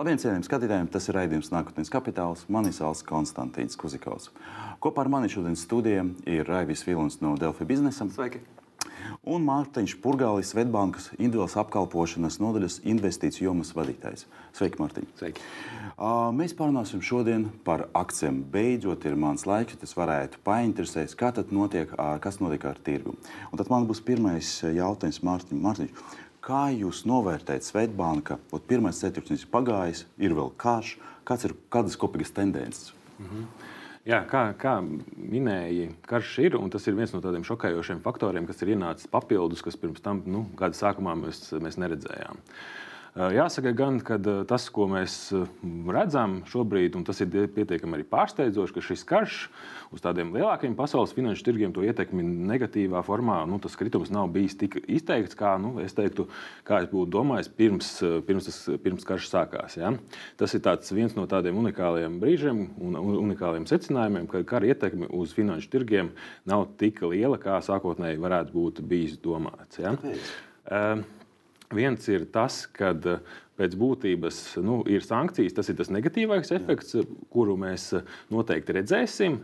Labdien, cienījamie skatītāji! Tas ir raidījums Nākotnes kapitāls. Mani sauc Konstantīns Kuzikovs. Kopā ar mani šodienas studijā ir Raivis Vilons no Delfi biznesa. Sveiki! Un Mārtiņš Purgālis, Svetbankas individuālas apkalpošanas nodaļas investīciju jomas vadītājs. Sveiki, Mārtiņ! Sveiki. Uh, mēs parunāsim šodien par akcijiem. Beidzot, ir mans laiks, tas varētu painteresēt, kā tad notiek, uh, kas notiek ar tirgu. Un tad man būs pirmais jautājums Mārtiņ. Mārtiņš, Kā jūs novērtējat Svetbānka? Pirmais ceturksnis ir pagājis, ir vēl karš. Kāds ir kādas kopīgas tendences? Mm -hmm. Jā, kā, kā minēja, karš ir, un tas ir viens no tādiem šokējošiem faktoriem, kas ir ienācis papildus, kas pirms tam nu, gada sākumā mēs, mēs neredzējām. Uh, Jāsaka, gan tas, ko mēs redzam šobrīd, un tas ir pietiekami arī pārsteidzoši, ka šis karš uz tādiem lielākiem pasaules finanšu tirgiem to ietekmi negatīvā formā, nu, tas kritums nav bijis tik izteikts, kā nu, es teiktu, kā es būtu domājis pirms, pirms, tas, pirms karš sākās. Ja? Tas ir viens no tādiem unikāliem brīžiem un unikāliem secinājumiem, ka kara ietekme uz finanšu tirgiem nav tik liela, kā sākotnēji varētu būt bijis domāts. Ja? Uh, Viens ir tas, ka eh, pēc būtības nu, ir sankcijas, tas ir tas negatīvais efekts, kuru mēs eh, noteikti redzēsim.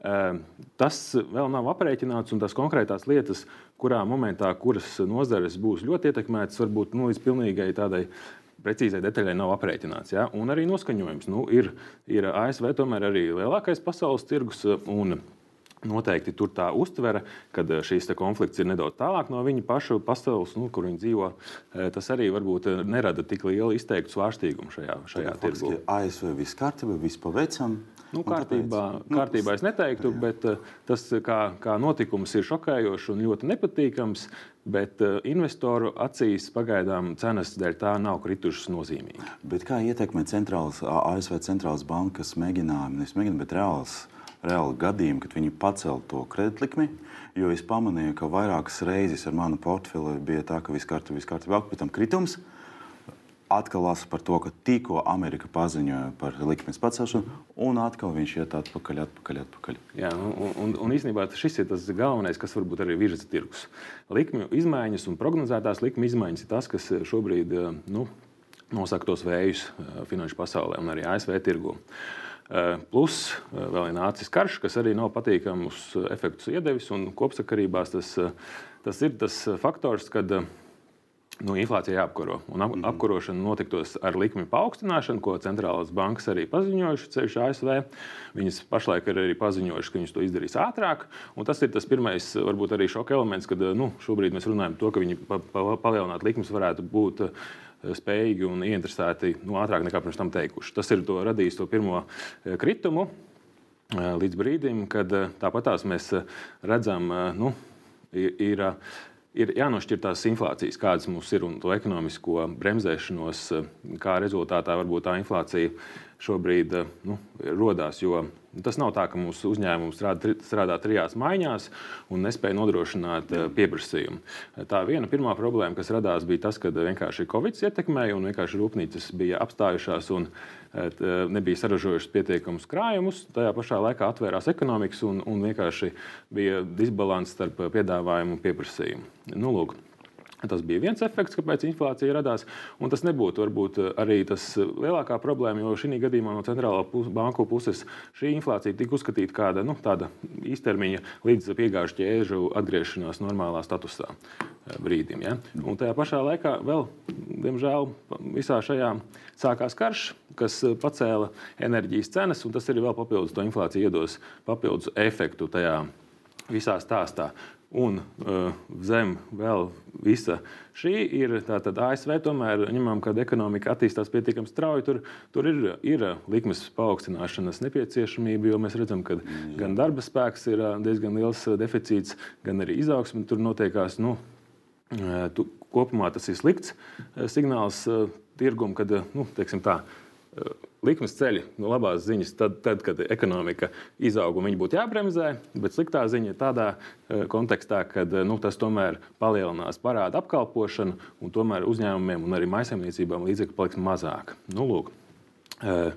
Eh, tas vēl nav aprēķināts, un tās konkrētās lietas, kurā momentā, kuras nozares būs ļoti ietekmētas, varbūt nu, līdz pilnīgai tādai precīzai detaļai nav aprēķināts. Ja? Un arī noskaņojums. Nu, ir, ir ASV tomēr arī lielākais pasaules tirgus. Un, Noteikti tur tā uztvere, ka eh, šīs konflikts ir nedaudz tālāk no viņa paša pasaules, nu, kur viņi dzīvo. Eh, tas arī varbūt eh, nerada tik lielu izteiktu svārstīgumu šajā, šajā tirgu. ASV viss kārtībā, viss paveicam. Nu, kārtībā, nu, kārtībā es neteiktu, bet tas kā, kā notikums ir šokējošs un ļoti nepatīkams. Bet investoru acīs pagaidām cenas dēļ tā nav kritušas nozīmīgi. Bet kā ietekmē centrālas, ASV centrālās bankas mēģinājumi, nevis mēģinājumi, bet reāls reāli gadījumi, kad viņi pacēla to kreditlikmi. Jo es pamanīju, ka vairākas reizes ar manu portfeli bija tā, ka viss kārtībā, viss kārtībā, pēc tam kritums. Atkal lasu par to, ka tikko Amerika paziņoja par likmes pacelšanu, un atkal viņš iet atpakaļ, atpakaļ. atpakaļ. Jā, nu, un, un, un īstenībā šis ir tas galvenais, kas varbūt arī virza tirgus. Likmju izmaiņas un prognozētās likmju izmaiņas ir tas, kas šobrīd nu, nosaka tos vējus finanšu pasaulē un arī ASV tirgu. Uh, Eh, plus eh, vēl ir nācis karš, kas arī nav patīkams efektus iedevis. Kopsakarībās tas, eh, tas ir tas faktors, kad nu, inflācija jāapkaro. Un ap, mm. apkarošana notiktos ar likmi paaugstināšanu, ko centrālās bankas arī paziņojuši ceļš ASV. Viņas pašlaik ir arī paziņojušas, ka viņas to izdarīs ātrāk. Un tas ir tas pirmais, varbūt arī šoka elements, kad nu, šobrīd mēs runājam par to, ka viņi pa, pa, palielināt likmes varētu būt spējīgi un ieinteresēti nu, ātrāk nekā pirms tam teikuši. Tas ir to radījis to pirmo eh, kritumu eh, līdz brīdim, kad eh, tāpatās mēs redzam, nu, ir. Ir jānošķir tās inflācijas, kādas mums ir, un to ekonomisko bremzēšanos, kā rezultātā varbūt tā inflācija šobrīd nu, radās. Jo Tas nav tā, ka mūsu uzņēmums strādā, strādā trijās maiņās un nespēja nodrošināt eh, pieprasījumu. Tā viena pirmā problēma, kas radās, bija tas, ka vienkārši Covid ietekmēja un vienkārši rūpnīcas bija apstājušās un eh, nebija saražojušas pietiekamus krājumus. Tajā pašā laikā atvērās ekonomikas un, un vienkārši bija disbalans starp piedāvājumu un pieprasījumu. Nu, lūk, Tas bija viens efekts, kāpēc inflācija radās. Un tas nebūtu varbūt arī tas lielākā problēma, jo šī gadījumā no centrālā pus, banku puses šī inflācija tika uzskatīta kā nu, tāda īstermiņa līdz piegāžu ķēžu atgriešanās normālā statusā eh, brīdim. Ja? Un tajā pašā laikā vēl, diemžēl, visā šajā sākās karš, kas pacēla enerģijas cenas, un tas arī vēl papildus to inflāciju iedos papildus efektu tajā visā stāstā. Un uh, zem vēl visa šī ir tātad ASV. Tomēr ņemam, ka ekonomika attīstās pietiekami strauji. Tur, tur ir, ir likmes paaugstināšanas nepieciešamība, jo mēs redzam, ka mm. gan darba spēks ir uh, diezgan liels uh, deficīts, gan arī izaugsme tur notiekās. Nu, tu, kopumā tas ir slikts signāls tirgumam, kad nu, tā, likmes ceļi no labās ziņas, tad, tad kad ekonomika izaug un viņi būtu jābremzē, bet sliktā ziņa ir tādā eh, kontekstā, ka eh, nu, tas tomēr palielinās parādu apkalpošanu un tomēr uzņēmumiem un arī maisaimniecībām līdzekļu paliks mazāk. Nu, lūk, eh,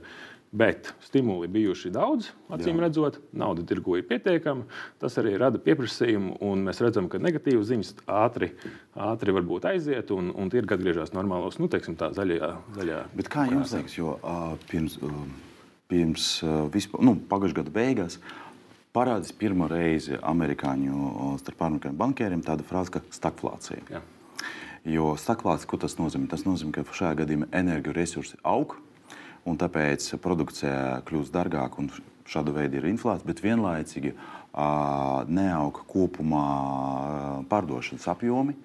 Bet stimuli bijuši daudz, acīm redzot, nauda tirgu ir pietiekama. Tas arī rada pieprasījumu, un mēs redzam, ka negatīvas ziņas ātri, ātri varbūt aiziet, un, un tirgi atgriežas normālos, nu, teiksim, tā zaļajā. zaļajā Bet kā jums liekas, jo uh, pirms, uh, pirms uh, vispār, nu, pagājušā gada beigās parādījās pirmo reizi amerikāņu starp amerikāņu banķieriem tāda frāze, ka stagflācija. Jā. Jo stagflācija, ko tas nozīmē? Tas nozīmē, ka šajā gadījumā energoresursi aug, un tāpēc produkcija kļūst dārgāka un šāda veida ir inflācija, bet vienlaicīgi uh, neaug kopumā pārdošanas apjomi.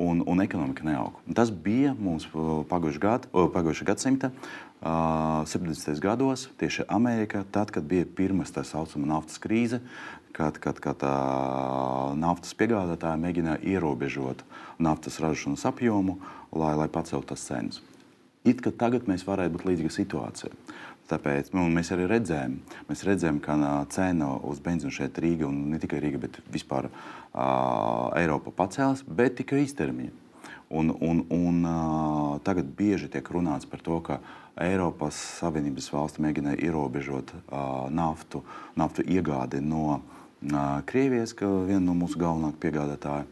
Un, un ekonomika neaug. Un tas bija mums pagājušā gada, pagājušā gadsimta uh, 70. gados, tieši Amerikā, tad, kad bija pirmā tā saucamā naftas krīze, kad, kad, kad uh, naftas piegādātāji mēģināja ierobežot naftas ražošanas apjomu, lai, lai paceltu tas cenas. It kā tagad mēs varētu būt līdzīga situācija. Tāpēc nu, mēs arī redzējām, mēs redzējām, ka uh, cena uz benzīnu šeit Rīgā, un ne tikai Rīga, bet vispār uh, Eiropa pacēlās, bet tikai īstermiņā. Un, un, un uh, tagad bieži tiek runāts par to, ka Eiropas Savienības valsts mēģina ierobežot uh, naftu, naftu iegādi no uh, Krievijas, ka viena no mūsu galvenākajiem piegādātājiem.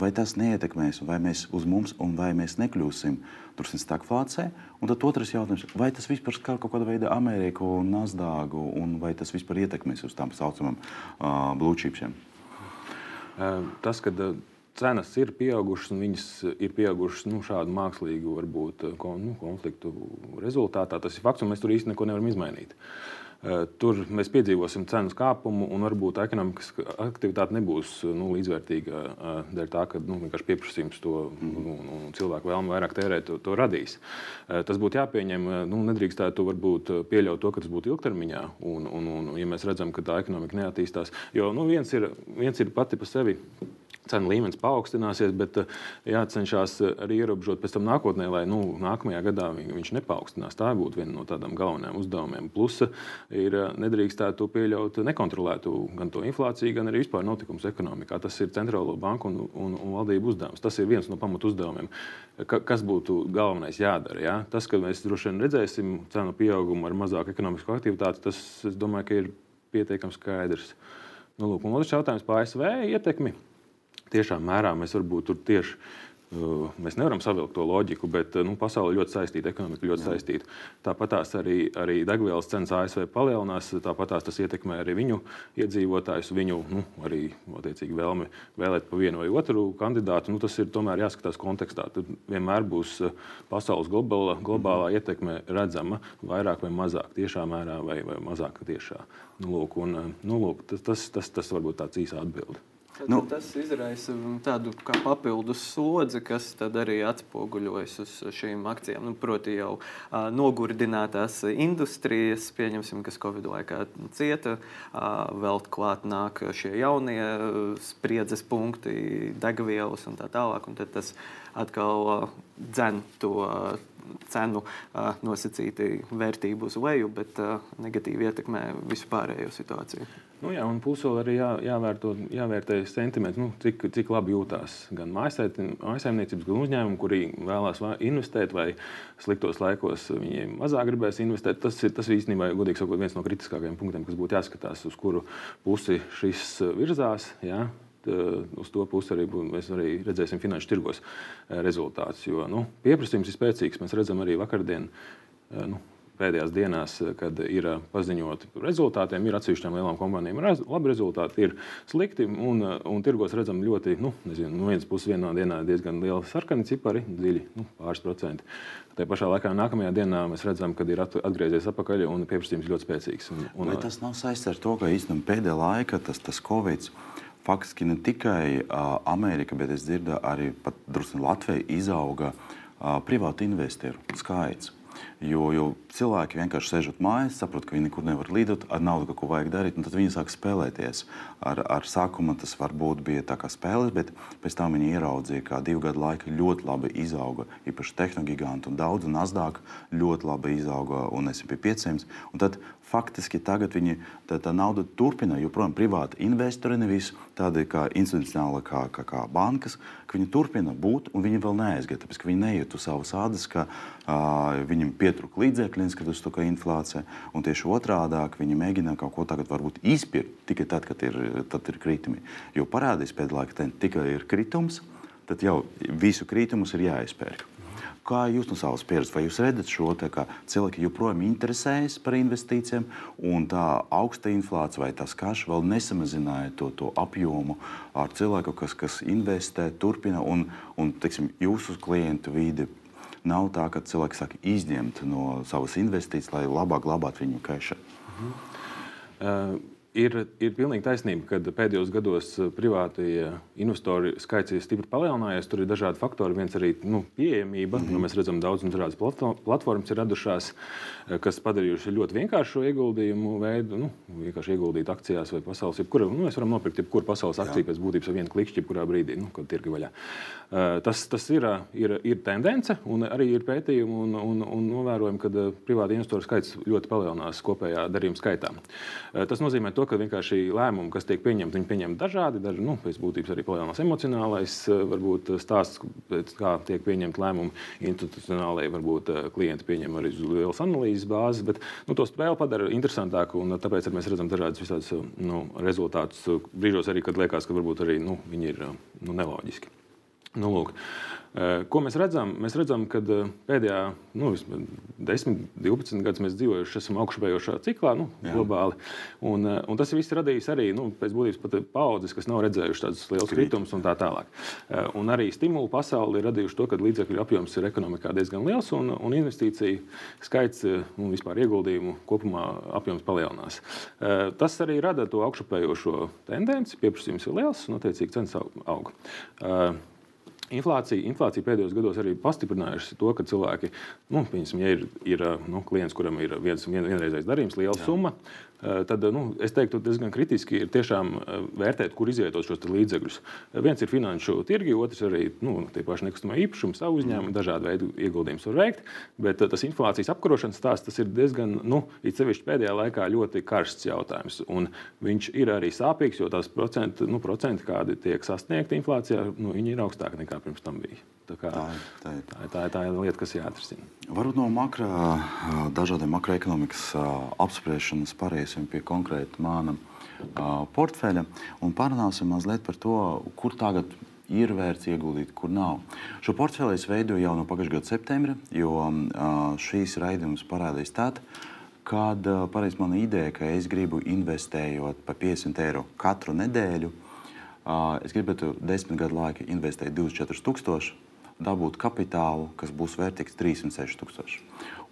Vai tas neietekmēs, vai mēs uz mums, un vai mēs nekļūsim drusku stagflācijā? Un tad otrs jautājums, vai tas vispār skar kaut kādā veidā Ameriku un Nasdāgu, un vai tas vispār ietekmēs uz tām saucamām uh, blūčīpiem? Tas, ka cenas ir pieaugušas, un viņas ir pieaugušas nu, šādu mākslīgu varbūt, nu, konfliktu rezultātā, tas ir fakts, un mēs tur īstenībā neko nevaram izmainīt. Uh, tur mēs piedzīvosim cenu kāpumu, un varbūt ekonomikas aktivitāte nebūs nu, līdzvērtīga eh, dēļ tā, ka nu, vienkārši pieprasījums to nu, nu, cilvēku vēlmu vairāk tērēt, to, to radīs. Eh, tas būtu jāpieņem. Nu, nedrīkstētu varbūt pieļaut to, ka tas būtu ilgtermiņā, un, un, un ja mēs redzam, ka tā ekonomika neattīstās. Jo nu, viens, ir, viens ir pati par sevi cenu līmenis paaugstināsies, bet eh, jācenšas eh, arī ierobežot pēc tam nākotnē, lai nu, nākamajā gadā viņš nepaukstinās. Tā būtu viena no tādām galvenajām uzdevumiem. Plus, eh, ir nedrīkstētu pieļaut nekontrolētu gan to inflāciju, gan arī vispār notikumus ekonomikā. Tas ir centrālo banku un, un, un valdību uzdevums. Tas ir viens no pamatu uzdevumiem. Ka, kas būtu galvenais jādara? Ja? Tas, ka mēs droši vien redzēsim cenu pieaugumu ar mazāku ekonomisku aktivitāti, tas, es domāju, ir pietiekami skaidrs. Nu, lūk, un otrs jautājums par ASV ietekmi tiešām mērā mēs varbūt tur tieši. Uh, mēs nevaram savilkt to loģiku, bet uh, nu, pasaule ļoti saistīta, ekonomika ļoti Jā. saistīta. Tāpat arī, arī degvielas cenas ASV palielinās, tāpat tas ietekmē arī viņu iedzīvotājus, viņu nu, arī vēlmi vēlēt pa vienu vai otru kandidātu. Nu, tas ir tomēr jāskatās kontekstā. Tad vienmēr būs uh, pasaules globāla, globālā mm. ietekme redzama vairāk vai mazāk, tiešā mērā vai, vai mazāk tiešā. Nu, lūk, un, nu, lūk, tas, tas, tas, tas varbūt tāds īsa atbilde. Tad, nu, tas izraisa tādu papildus slodzi, kas arī atspoguļojas uz šīm akcijām. Nu, proti, jau uh, nogurdinātās industrijas, kas Covid laikā cieta, uh, vēl klāt nāk šie jaunie spriedzes punkti, degvielas un tā tālāk. Un tas atkal uh, dzen to. Uh, cenu uh, nosacīti vērtību uz leju, bet uh, negatīvi ietekmē visu pārējo situāciju. Nu, jā, un plus vēl arī jā, jāvērto, jāvērtē sentiments, nu, cik, cik labi jūtās gan mājsaimniecības, gan uzņēmumi, kuri vēlās investēt, vai sliktos laikos viņi mazāk gribēs investēt. Tas ir tas īstenībā, godīgi sakot, viens no kritiskākajiem punktiem, kas būtu jāskatās, uz kuru pusi šis virzās. Jā. Uz to pusi arī mēs arī redzēsim finanšu tirgos rezultātus. Jo nu, pieprasījums ir spēcīgs. Mēs redzam arī vakardien. Nu, pēdējās dienās, kad ir paziņoti rezultātiem, ir atsevišķām lielām kompānijām labi rezultāti, ir slikti. Un, un tirgos redzam ļoti, nu, nezinu, no vienas puses, vienā dienā diezgan lieli sarkani cipari, dziļi, nu, pāris procenti. Tā pašā laikā nākamajā dienā mēs redzam, ka ir atgriezies atpakaļ un pieprasījums ļoti spēcīgs. Un, un, Vai tas nav saistīts ar to, ka īstenībā pēdējā laikā tas, tas Covid faktiski ne tikai uh, Amerika, bet es dzirdu arī drusku Latvija izauga uh, privātu investoru skaits. Jo, jo cilvēki vienkārši sēžot mājās, saprot, ka viņi nekur nevar lidot, ar naudu ko vajag darīt, un tad viņi sāk spēlēties. Ar, ar sākumu tas varbūt bija tā kā spēles, bet pēc tam viņi ieraudzīja, ka divu gadu laikā ļoti labi izauga īpaši tehnogiganti un daudz, un Nasdaq ļoti labi izauga un SP 500. Un tad faktiski tagad viņi, tā, tā nauda turpina, joprojām privāti investori, nevis tādi kā institucionāli, kā, kā, kā bankas, ka viņi turpina būt un viņi vēl neaizgāja, tāpēc ka viņi neiet uz savas ādas, ka uh, viņiem pie, pietrūka līdzekļi, uz to inflācija, un tieši otrādi viņi mēģina kaut ko tagad varbūt izpirkt tikai tad, kad ir, tad ir kritumi. Jo parādīs laika, ka tikai ir kritums, tad jau visu kritumus ir jāizpērk. Kā jūs no savas pieredzes, vai jūs redzat šo te, ka cilvēki joprojām interesējas par investīcijiem, un tā augsta inflācija vai tas karš vēl nesamazināja to, to apjomu ar cilvēku, kas, kas investē, turpina, un, un teiksim, jūsu klientu vidi nav tā, ka cilvēki saka izņemt no savas investīcijas, lai labāk glabātu viņu kešu. Mhm. Uh Ir, ir pilnīgi taisnība, ka pēdējos gados eh, privātie investori skaits ir stipri palielinājies. Tur ir dažādi faktori. Viens arī nu, pieejamība. Mm -hmm. nu, mēs redzam, daudzas dažādas platformas ir radušās, eh, kas padarījuši ļoti vienkāršu ieguldījumu veidu. Nu, vienkārši ieguldīt akcijās vai pasaules, jebkurā. Nu, mēs varam nopirkt jebkuru pasaules akciju pēc būtības ar vienu klikšķi, jebkurā brīdī, nu, kad tirgi vaļā. Uh, tas tas ir, ir, ir tendence, un arī ir pētījumi un, un, un novērojumi, ka privāti investoru skaits ļoti palielinās kopējā darījuma skaitā. Uh, tas nozīmē to, to, ka vienkārši lēmumi, kas tiek pieņemti, viņi pieņem dažādi. Daži, nu, pēc būtības arī palielinās emocionālais eh, varbūt, eh, stāsts, kā tiek pieņemti lēmumi. Institucionālajie varbūt eh, klienti pieņem arī uz lielas analīzes bāzes, bet nu, to spēli padara interesantāku. Tāpēc mēs redzam dažādas visādas nu, rezultātus. Brīžos arī, kad liekas, ka varbūt arī nu, viņi ir nu, neloģiski. Nu, lūk. Eh, ko mēs redzam? Mēs redzam, ka eh, pēdējā nu, 10, 12 gadus mēs dzīvojuši esam augšupejošā ciklā nu, Jā. globāli. Un, eh, un tas viss radījis arī nu, pēc būtības pat paudzes, kas nav redzējuši tādus lielus kritumus un tā tālāk. Un arī stimulu pasauli ir radījuši to, ka līdzekļu apjoms ir ekonomikā diezgan liels un, un investīciju skaits un vispār ieguldījumu kopumā apjoms palielinās. Tas arī rada to augšupejošo tendenci, pieprasījums ir liels un attiecīgi cenas aug. Inflācija, inflācija pēdējos gados arī pastiprinājusi to, ka cilvēki, nu, piemēram, ja ir, ir nu, klients, kuram ir viens vien, vienreizējs darījums, liela Jā. summa, tad nu, es teiktu, diezgan kritiski ir tiešām vērtēt, kur izvietot šos līdzekļus. Viens ir finanšu tirgi, otrs arī nu, tie paši nekustamā īpašuma, savu uzņēmumu, mm. dažādu veidu ieguldījumus var veikt. Bet tas inflācijas apkarošanas stāsts tas ir diezgan, nu, it sevišķi pēdējā laikā ļoti karsts jautājums. Un viņš ir arī sāpīgs, jo tās procenti, nu, procenti kādi tiek sasniegti inflācijā, nu, viņi ir augstāki nekā pirms tam bija. Tā, kā, tā, ir, tā, ir. Tā, tā, tā ir lieta, kas jāatrisina. Varbūt no makro, dažādiem makroekonomikas apspriešanas pāriesim pie konkrēta mana portfeļa un parunāsim mazliet par to, kur tagad ir vērts ieguldīt, kur nav. Šo portfeli es veidoju jau no pagājušā gada septembra, jo šīs raidījums parādīs tad, kad pareiz mana ideja, ka es gribu investējot pa 50 eiro katru nedēļu. Es gribētu desmit gadu laikā investēt 24 tūkstoši dabūt kapitālu, kas būs vērtīgs 36 tūkstoši.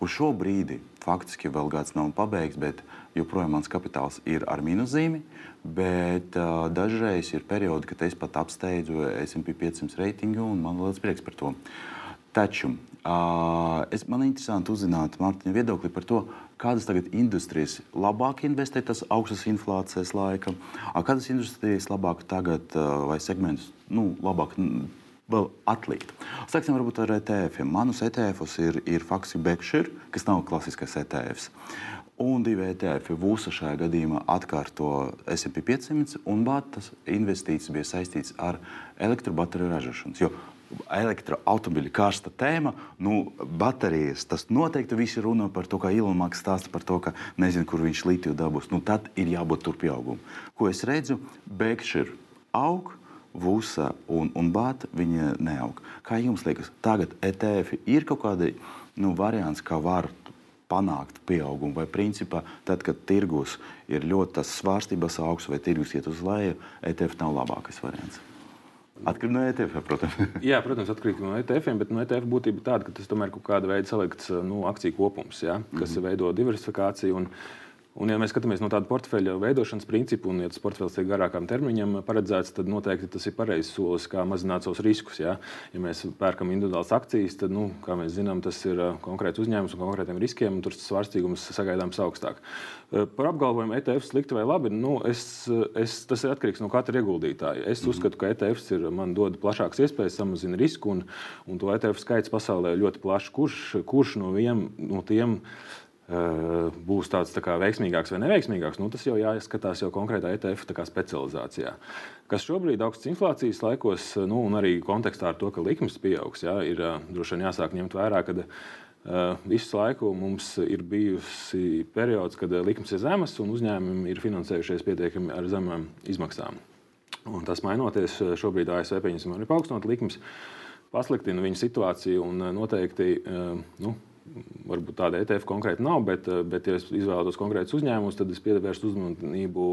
Uz šo brīdi faktiski vēl gads nav pabeigts, bet joprojām mans kapitāls ir ar mīnuszīmi. Bet uh, dažreiz ir periodi, kad es pat apsteidzu SP 500 reitingu, un man liels prieks par to. Taču uh, es, man ir interesanti uzzināt Mārtiņa viedokli par to, kādas tagad industrijas labāk investē tas augstas inflācijas laika, kādas industrijas labāk tagad vai segmentus nu, labāk vēl atlikt. Sāksim varbūt ar ETF. Manus ETF-us ir, ir faktiski Berkshire, kas nav klasiskais ETF. Un divi ETF. Vūsa šajā gadījumā atkārto SP 500 un Batas investīcijas bija saistītas ar elektrobateriju ražošanas. Jo elektroautomobiļu karsta tēma, nu, baterijas. Tas noteikti visi runā par to, kā Ilonmaks stāsta par to, ka nezinu, kur viņš litiju dabūs. Nu, tad ir jābūt tur pieaugumam. Ko es redzu? Berkshire aug, Vusa un, un Bāta viņa neaug. Kā jums liekas, tagad ETF ir kaut kāda nu, variants, kā var panākt pieaugumu, vai principā tad, kad tirgus ir ļoti svārstības augsts vai tirgus iet uz leju, ETF nav labākais variants? Atkarībā no ETF, protams. Jā, protams, atkarībā no ETF, bet no ETF būtība ir tāda, ka tas tomēr ir kaut kāda veida salikts nu, akciju kopums, ja, kas mm -hmm. veido diversifikāciju. Un, Un, ja mēs skatāmies no tāda portfeļa veidošanas principa, un ja tas portfels ir garākam termiņam paredzēts, tad noteikti tas ir pareizs solis, kā mazināt savus riskus. Ja, ja mēs pērkam individuālas akcijas, tad, nu, kā mēs zinām, tas ir konkrēts uzņēmums un konkrētiem riskiem, un tur tas svārstīgums sagaidāms augstāk. Par apgalvojumu ETF slikti vai labi, nu, es, es, tas ir atkarīgs no katra ieguldītāja. Es mm -hmm. uzskatu, ka ETFs ir, man dod plašākas iespējas, samazina risku, un, un to ETF skaits pasaulē ir ļoti plašs. Kurš, kurš no, viem, no tiem? Būs tāds tā kā, veiksmīgāks vai neveiksmīgāks, nu, tas jau jāskatās jau konkrētā ETF specializācijā. Kas šobrīd augstas inflācijas laikos, nu, un arī kontekstā ar to, ka likmes pieaugs, jā, ir droši vien jāsāk ņemt vērā, ka Visu laiku mums ir bijusi periods, kad likmes ir zemas un uzņēmumi ir finansējušies pietiekami ar zemām izmaksām. Un tas mainoties, šobrīd ASV pieņemsim arī paaugstināt likmes, pasliktina viņu situāciju un noteikti nu, varbūt tāda ETF konkrēti nav, bet, bet ja es izvēlos konkrētus uzņēmumus, tad es pievērstu uzmanību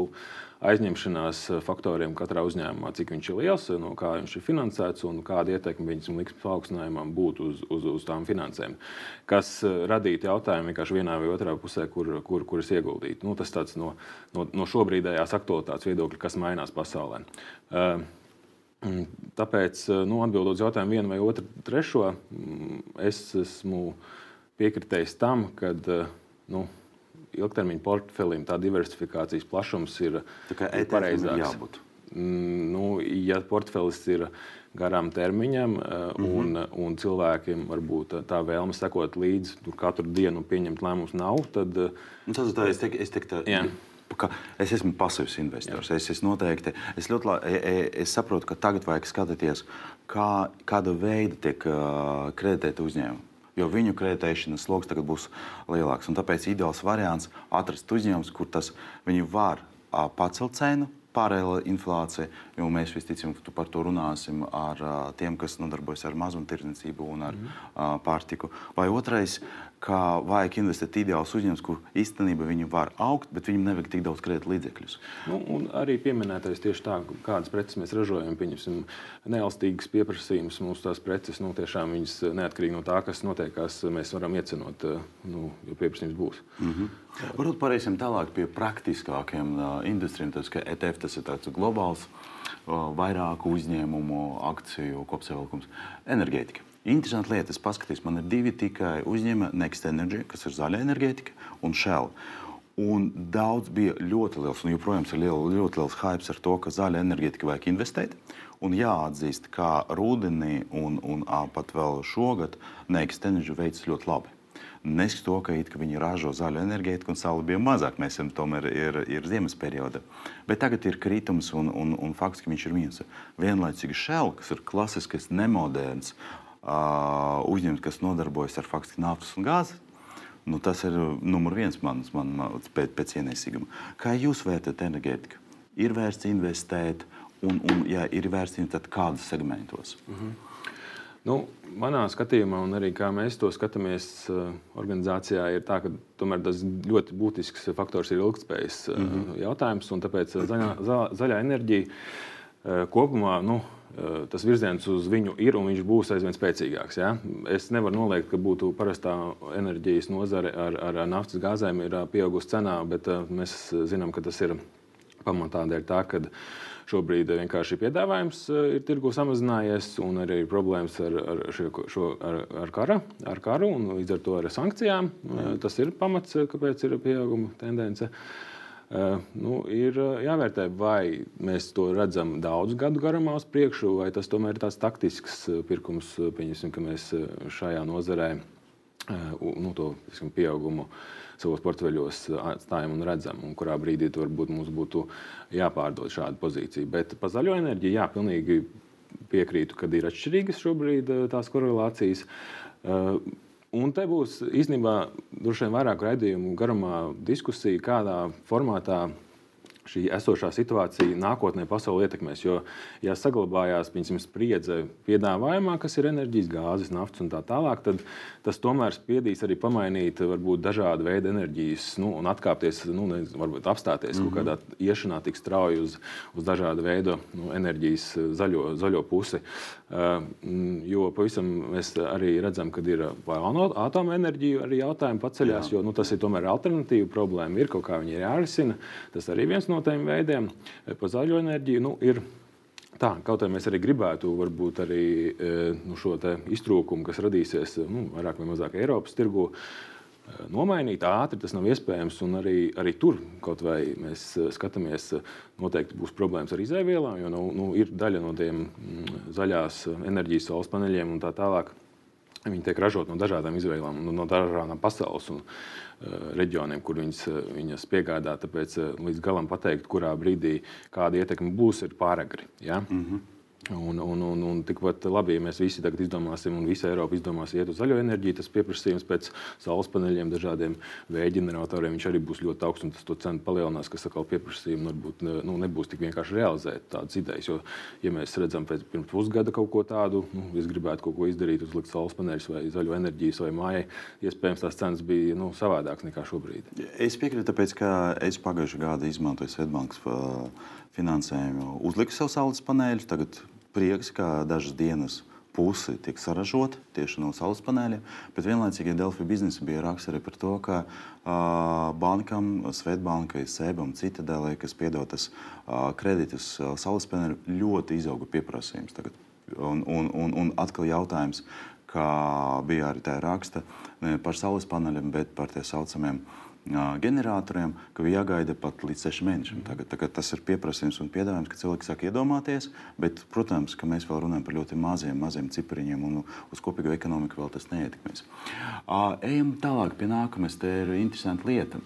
aizņemšanās faktoriem katrā uzņēmumā, cik viņš ir liels, no kā viņš ir finansēts un kāda ietekme viņas likmes paaugstinājumam būtu uz, uz, uz tām finansēm. Kas radītu jautājumu vienkārši vienā vai otrā pusē, kur, kur, kur es ieguldītu. Nu, tas tāds no, no, no šobrīdējās aktualitātes viedokļa, kas mainās pasaulē. Uh, Tāpēc, nu, atbildot uz jautājumu, vienu vai otru, trešo, es esmu piekritējis tam, ka nu, ilgtermiņa portfelim tā diversifikācijas plašums ir e pareizāks. Mm, nu, ja portfelis ir garām termiņam, mm -hmm. un, un cilvēkiem varbūt tā vēlme sekot līdzi katru dienu un pieņemt lēmumus nav, tad. Nu, tas, tā, es teiktu, es, teiktu, es esmu pasīvs investors. Es, es, noteikti, es, ļoti, e, e, es saprotu, ka tagad vajag skatīties, kā, kāda veida tiek uh, kreditēta uzņēmuma jo viņu kreditēšanas sloks tagad būs lielāks. Un tāpēc ideāls variants atrast uzņēmumus, kur tas viņi var pacelt cenu. Pārējā inflācija, jo mēs visticamāk par to runāsim ar uh, tiem, kas nodarbojas ar mazumtirdzniecību un ar mm. uh, pārtiku. Vai otrais, ka vajag investēt ideālus uzņēmumus, kur īstenībā viņi var augt, bet viņiem nevajag tik daudz kredīt līdzekļus. Nu, arī pieminētais tieši tā, kādas preces mēs ražojam, pieņemsim, neelastīgas pieprasījumus. Mūsu tās preces nu, tiešām viņas neatkarīgi no tā, kas notiekās, mēs varam iecenot, nu, jo pieprasījums būs. Mm -hmm. Varbūt pārēsim tālāk pie praktiskākiem industrijiem. Tas, ka ETF tas ir tāds globāls, vairāku uzņēmumu, akciju kopsavilkums, enerģētika. Interesanti lieta, es paskatījos, man ir divi tikai uzņēmumi, Next Energy, kas ir zaļa enerģētika, un Shell. Un daudz bija ļoti liels, un joprojām ir liel, ļoti liels hype ar to, ka zaļa enerģētika vajag investēt. Un jāatzīst, ka rudenī un, un pat vēl šogad Next Energy veids ļoti labi. Neskatoties to, ka, it, ka viņi ražo zaļu enerģētiku un saule bija mazāk, mēs esam tomēr ir, ir ziemas perioda. Bet tagad ir kritums un, un, un fakts, ka viņš ir viens. Vienlaicīgi Shell, kas ir klasisks, nemoderns, uzņēmums, kas nodarbojas ar faktiski naftas un gāzi. Nu, tas ir numurs viens manas, man, pēc, pēc ienesīguma. Kā jūs vērtējat enerģētiku? Ir vērts investēt, un, un ja ir vērts investēt, tad kādos segmentos? Mm -hmm. Nu, manā skatījumā, un arī kā mēs to skatāmies organizācijā, ir tā, ka tomēr tas ļoti būtisks faktors ir ilgspējas mm -hmm. jautājums. Tāpēc zaļā, zaļā enerģija kopumā nu, tas virziens uz viņu ir un viņš būs aizvien spēcīgāks. Ja? Es nevaru noliegt, ka būtu parastā enerģijas nozare ar, ar naftas gāzēm ir eh, pieaugusi cenā, bet eh, mēs zinām, ka tas ir pamatā dēļ tā, ka šobrīd vienkārši piedāvājums ir tirgu samazinājies un arī ir problēmas ar, ar, šo, šo, ar, ar, kara, ar karu un līdz ar to ar sankcijām. Mm. Tas ir pamats, kāpēc ir pieauguma tendence. Uh, Eh, nu, ir eh, jāvērtē, vai mēs to redzam daudz gadu garumā uz priekšu, vai tas tomēr ir tāds taktisks eh, pirkums, pieņemsim, ka mēs šajā nozarē nu, to visam, pieaugumu savos portfeļos atstājam un redzam, un kurā brīdī varbūt mums būtu jāpārdod šāda pozīcija. Bet par zaļo enerģiju, jā, pilnīgi piekrītu, ka ir atšķirīgas šobrīd tās korelācijas. Un te būs īstenībā droši vien vairāk raidījumu garumā diskusija, kādā formātā šī esošā situācija nākotnē pasauli ietekmēs. Jo, ja saglabājās piņasim, spriedze piedāvājumā, kas ir enerģijas, gāzes, naftas un tā tālāk, tad tas tomēr spiedīs arī pamainīt varbūt dažādu veidu enerģijas nu, un atkāpties, nu, nezinu, varbūt apstāties mm -hmm. kaut kādā iešanā tik strauji uz, uz dažādu veidu nu, enerģijas zaļo, zaļo pusi. Uh, jo pavisam mēs arī redzam, ka ir atomenerģija arī jautājumi paceļās, Jā. jo nu, tas ir tomēr alternatīva problēma. Ir kaut kā viņi ir jārisina. Tas arī viens no tiem veidiem par zaļo enerģiju. Nu, ir, Tā, kaut arī mēs arī gribētu varbūt arī nu, šo iztrūkumu, kas radīsies nu, vairāk vai mazāk Eiropas tirgu, nomainīt ātri. Tas nav iespējams. Arī, arī tur kaut vai mēs skatāmies, noteikti būs problēmas ar izēvielām, jo nu, nu, ir daļa no tiem mm, zaļās enerģijas, saules paneļiem un tā tālāk. Viņi tiek ražot no dažādām izvēlēm, no dažādām pasaules un, reģioniem, kur viņas, viņas piegādā. Tāpēc uh, līdz galam pateikt, kurā brīdī kāda ietekme būs, ir pāragri. Ja? Mm -hmm. Un, un, un, un tikpat labi, ja mēs visi tagad izdomāsim, un visa Eiropa izdomās iet uz zaļo enerģiju, tas pieprasījums pēc saules paneļiem, dažādiem vēja ģeneratoriem, viņš arī būs ļoti augsts, un tas to cenu palielinās, kas atkal pieprasījumu varbūt nu, nebūs tik vienkārši realizēt tādas idejas. Jo, ja mēs redzam pēc pirms pusgada kaut ko tādu, nu, es gribētu kaut ko izdarīt, uzlikt saules paneļus vai zaļo enerģiju savai mājai, iespējams tās cenas bija nu, savādākas nekā šobrīd. Es piekrītu, tāpēc, ka es pagājušajā gadā izmantoju Svetbankas finansējumu, uzliku sev saules paneļus. Tagad prieks, ka dažas dienas pusi tiek saražota tieši no saules paneļiem, bet vienlaicīgi Delfi biznesa bija raksts arī par to, ka uh, bankam, Svetbankai, SEB un Citadēlē, kas piedotas uh, kreditus uh, saules paneļu, ļoti izauga pieprasījums. Tagad. Un, un, un, un atkal jautājums, kā bija arī tā raksta, ne par saules paneļiem, bet par tā saucamiem uh, ģeneratoriem, ka bija jāgaida pat līdz sešiem mēnešiem. Tagad, tagad tas ir pieprasījums un piedāvājums, ka cilvēki sāk iedomāties, bet, protams, ka mēs vēl runājam par ļoti maziem, maziem cipariņiem un uz kopīgo ekonomiku vēl tas neietekmēs. Ejam tālāk pie nākamās, te ir interesanta lieta.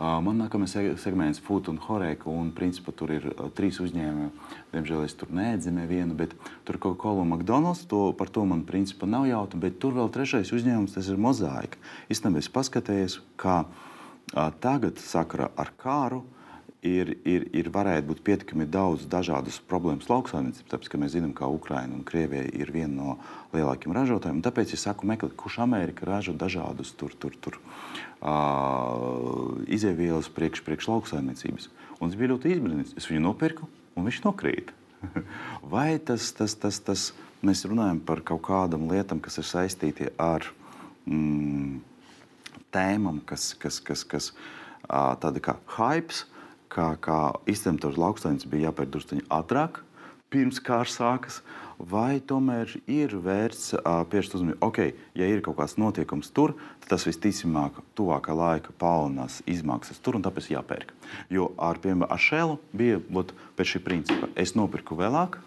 Man nākamais segments ir Food un Horeika, un principā tur ir trīs uzņēmumi. Diemžēl es tur neatzīmēju vienu, bet tur ir Coca-Cola un McDonald's. To, par to man principā nav jautājums, bet tur vēl trešais uzņēmums, tas ir Mozaika. Īstenībā es paskatījos, kā Tagad, sakarā ar kāru, ir, ir, ir varētu būt pietiekami daudz dažādas problēmas lauksaimniecībā, tāpēc, mēs zinām, ka Ukraina un Krievija ir viena no lielākajiem ražotājiem. Tāpēc es saku, meklēt, kurš Amerika ražo dažādus tur, tur, tur, uh, izievielas priekš, priekš lauksaimniecības. Un es biju ļoti izbrīnīts. Es viņu nopirku, un viņš nokrīt. Vai tas, tas, tas, tas, mēs runājam par kaut kādām lietām, kas ir saistīti ar. Mm, tēmām, kas, kas, kas, kas tāda kā hype, kā, kā izcēlot lauksaimnieks bija jāpērk druskuļi ātrāk, pirms kārs sākas. Vai tomēr ir vērts pievērst uzmanību, ok, ja ir kaut kāds notiekums tur, tad tas visticamāk, tuvākā laika palielinās izmaksas tur un tāpēc jāpērk. Jo ar, piemēram, ar šēlu bija būt, pēc šī principa. Es nopirku vēlāk,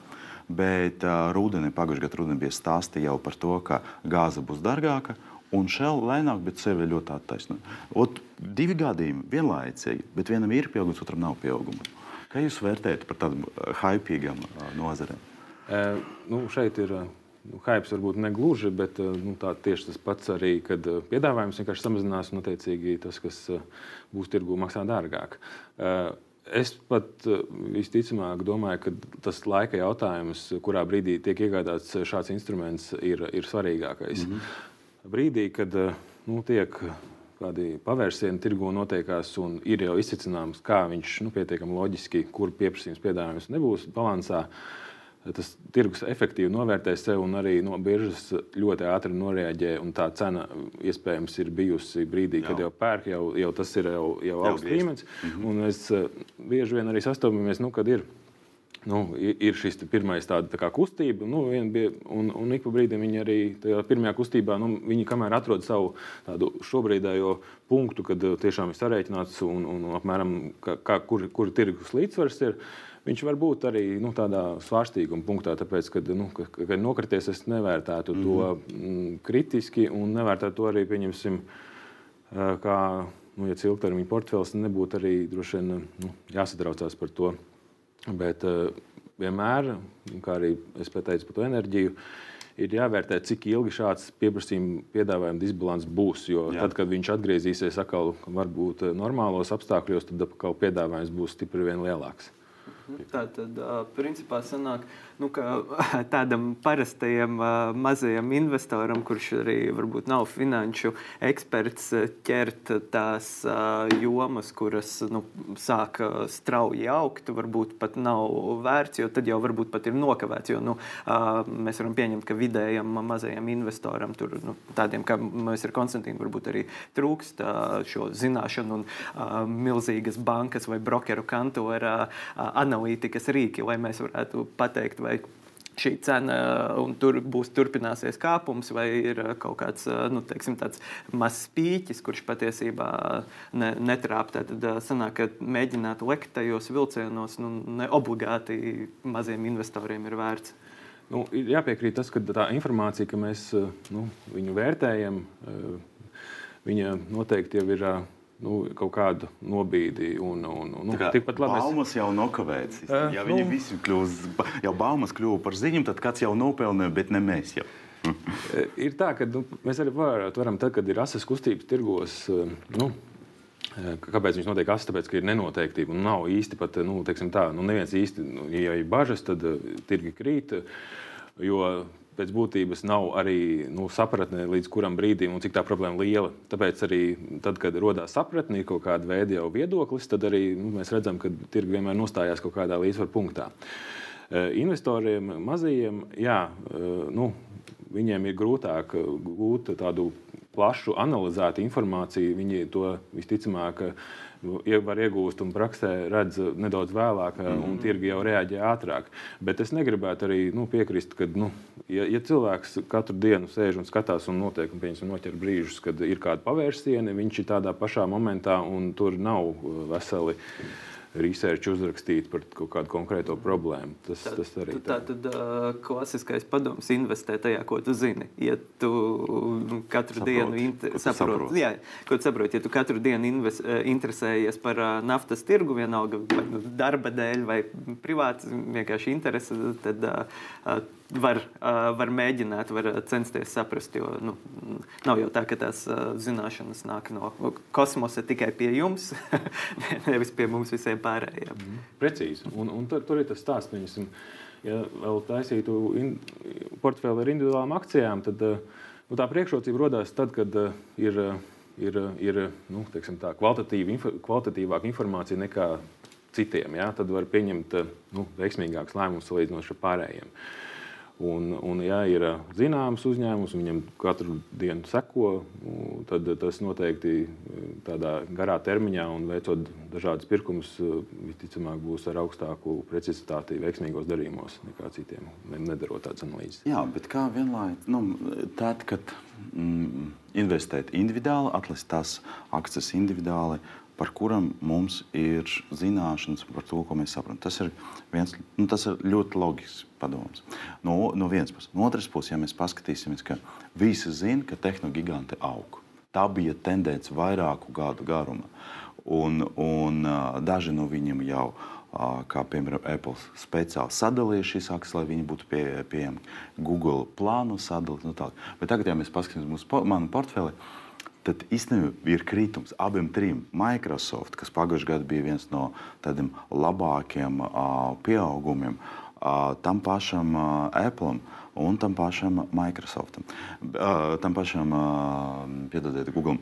bet uh, rudenī, pagājušajā gadā rudenī bija stāsti jau par to, ka gāze būs dārgāka un šēl lēnāk, bet sevi ļoti attaisnot. Divi gadījumi vienlaicīgi, bet vienam ir pieaugums, otram nav pieauguma. Kā jūs vērtējat par tādām hypīgām nozarēm? E, nu, šeit ir nu, hype, varbūt ne gluži, bet nu, tieši tas pats arī, kad piedāvājums vienkārši samazinās, un attiecīgi tas, kas būs tirgū, maksā dārgāk. Es pat visticamāk domāju, ka tas laika jautājums, kurā brīdī tiek iegādāts šāds instruments, ir, ir svarīgākais. Mm -hmm brīdī, kad eh, nu, tiek kādi pavērsieni tirgu notiekās un ir jau izsicināms, kā viņš nu, pietiekami loģiski, kur pieprasījums piedāvājums nebūs balansā. Tas tirgus efektīvi novērtē sevi un arī no biržas ļoti ātri noreaģē. Tā cena iespējams ir bijusi brīdī, kad jau, jau pērk, jau, jau tas ir jau, jau augsts līmenis. Mm -hmm. Mēs eh, bieži vien arī sastopamies, nu, kad ir nu, ir šis pirmais tāda tā kustība, nu, bija, un, un ik pa brīdim viņi arī tajā pirmajā kustībā, nu, viņi kamēr atrod savu tādu šobrīdējo punktu, kad uh, tiešām ir sarēķināts un, un apmēram kā, kā, kur, kur tirgus līdzsvars ir. Viņš var būt arī nu, tādā svārstīguma punktā, tāpēc, ka, nu, ka, ka nokrities, es nevērtētu mm -hmm. to mm, kritiski un nevērtētu to arī, pieņemsim, uh, kā, nu, ja ilgtermiņa portfels nebūtu arī droši vien nu, jāsatraucās par to Bet uh, vienmēr, kā arī es pateicu par to enerģiju, ir jāvērtē, cik ilgi šāds pieprasījuma piedāvājuma disbalans būs. Jo Jā. tad, kad viņš atgriezīsies atkal varbūt eh, normālos apstākļos, tad atkal piedāvājums būs stipri vien lielāks. Tā tad, principā, sanāk, nu, tādam parastajam mazajam investoram, kurš arī varbūt nav finanšu eksperts, ķert tās jomas, kuras nu, sāk strauji augt, varbūt pat nav vērts, jo tad jau varbūt pat ir nokavēts. Jo, nu, mēs varam pieņemt, ka vidējam mazajam investoram, tur, nu, tādiem kā mēs ar Konstantīnu, varbūt arī trūkst šo zināšanu un milzīgas bankas vai brokeru kantora analītikas rīki, lai mēs varētu pateikt, vai šī cena un tur būs turpināsies kāpums, vai ir kaut kāds nu, teiksim, mazs spīķis, kurš patiesībā ne, netrāp. Tad sanāk, ka mēģināt lekt tajos vilcienos nu, ne obligāti maziem investoriem ir vērts. Nu, jāpiekrīt tas, ka tā informācija, ka mēs nu, viņu vērtējam, viņa noteikti jau ir nu, kaut kādu nobīdi. Un, un, un, nu, tikpat labi. Baumas jau nokavēts. Uh, ja viņi nu, visi kļūst, jau baumas kļuva par ziņu, tad kāds jau nopelnīja, bet ne mēs jau. ir tā, ka nu, mēs arī varam, tad, kad ir asas kustības tirgos, nu, Kāpēc viņš notiek asi? Tāpēc, ka ir nenoteiktība un nav īsti pat, nu, tā, nu, neviens īsti, nu, ja ir bažas, tad tirgi krīt. Jo pēc būtības nav arī nu, sapratne, līdz kuram brīdim un cik tā problēma liela. Tāpēc arī tad, kad radās sapratne, kaut kāda veida jau viedoklis, tad arī nu, mēs redzam, ka tirgi vienmēr nostājās kaut kādā līdzsvaru punktā. Investoriem, mazajiem, jā, nu, viņiem ir grūtāk gūt tādu plašu analizētu informāciju. Viņi to visticamāk var iegūst un praksē redz nedaudz vēlāk, mm -hmm. un tirgi jau reaģē ātrāk. Bet es negribētu arī nu, piekrist, ka, nu, ja, ja cilvēks katru dienu sēž un skatās un notiek un noķer brīžus, kad ir kāda pavērsiena, viņš ir tādā pašā momentā un tur nav veseli. Mm research uzrakstīt par kaut kādu konkrēto problēmu. Tas, tā, tas arī tā. Tā tad uh, klasiskais padoms investē tajā, ko tu zini. Ja tu katru saprot, dienu inter... saproti, saprot. jā, ko tu saproti, ja tu katru dienu invest, interesējies par uh, naftas tirgu, vienalga vai nu, darba dēļ vai privāti vienkārši interesi, tad uh, var, var mēģināt, var censties saprast. Jo nu, nav jau tā, ka tās zināšanas nāk no kosmosa tikai pie jums, nevis pie mums visiem pārējiem. Mm, precīzi. Un, un tur, tur ir tas stāsts. Viņasim, ja vēl taisītu in, portfeli ar individuālām akcijām, tad nu, tā priekšrocība radās tad, kad ir, ir, ir nu, tā, kvalitatīva, inf, kvalitatīvāka informācija nekā citiem. Ja? Tad var pieņemt nu, veiksmīgākus lēmumus salīdzinot ar pārējiem. Uh, Un, un, ja ir zināms uzņēmums, viņam katru dienu seko, tad tas noteikti tādā garā termiņā un veicot dažādas pirkumus, visticamāk būs ar augstāku precizitāti veiksmīgos darījumos nekā citiem, nedarot tādas analīzes. Jā, bet kā vienlaikus, nu, tad, kad mm, investēt individuāli, atlasīt tās akcijas individuāli, par kuram mums ir zināšanas par to, ko mēs saprotam. Tas ir, viens, nu, tas ir ļoti loģisks padoms. No, no vienas puses. No otras puses, ja mēs paskatīsimies, ka visi zina, ka tehnogiganti aug. Tā bija tendence vairāku gadu garumā. Un, un daži no viņiem jau, uh, kā piemēram Apple, speciāli sadalīja šīs akcijas, lai viņi būtu pie, pieejami. Google plānu sadalīt. Nu, tā. Bet tagad, ja mēs paskatāmies mūsu po, portfeli, tad īstenībā ir kritums abiem trim. Microsoft, kas pagājušajā gadā bija viens no tādiem labākiem uh, pieaugumiem, uh, tam pašam Apple un tam pašam Microsoftam, tam pašam, piedodiet, Google.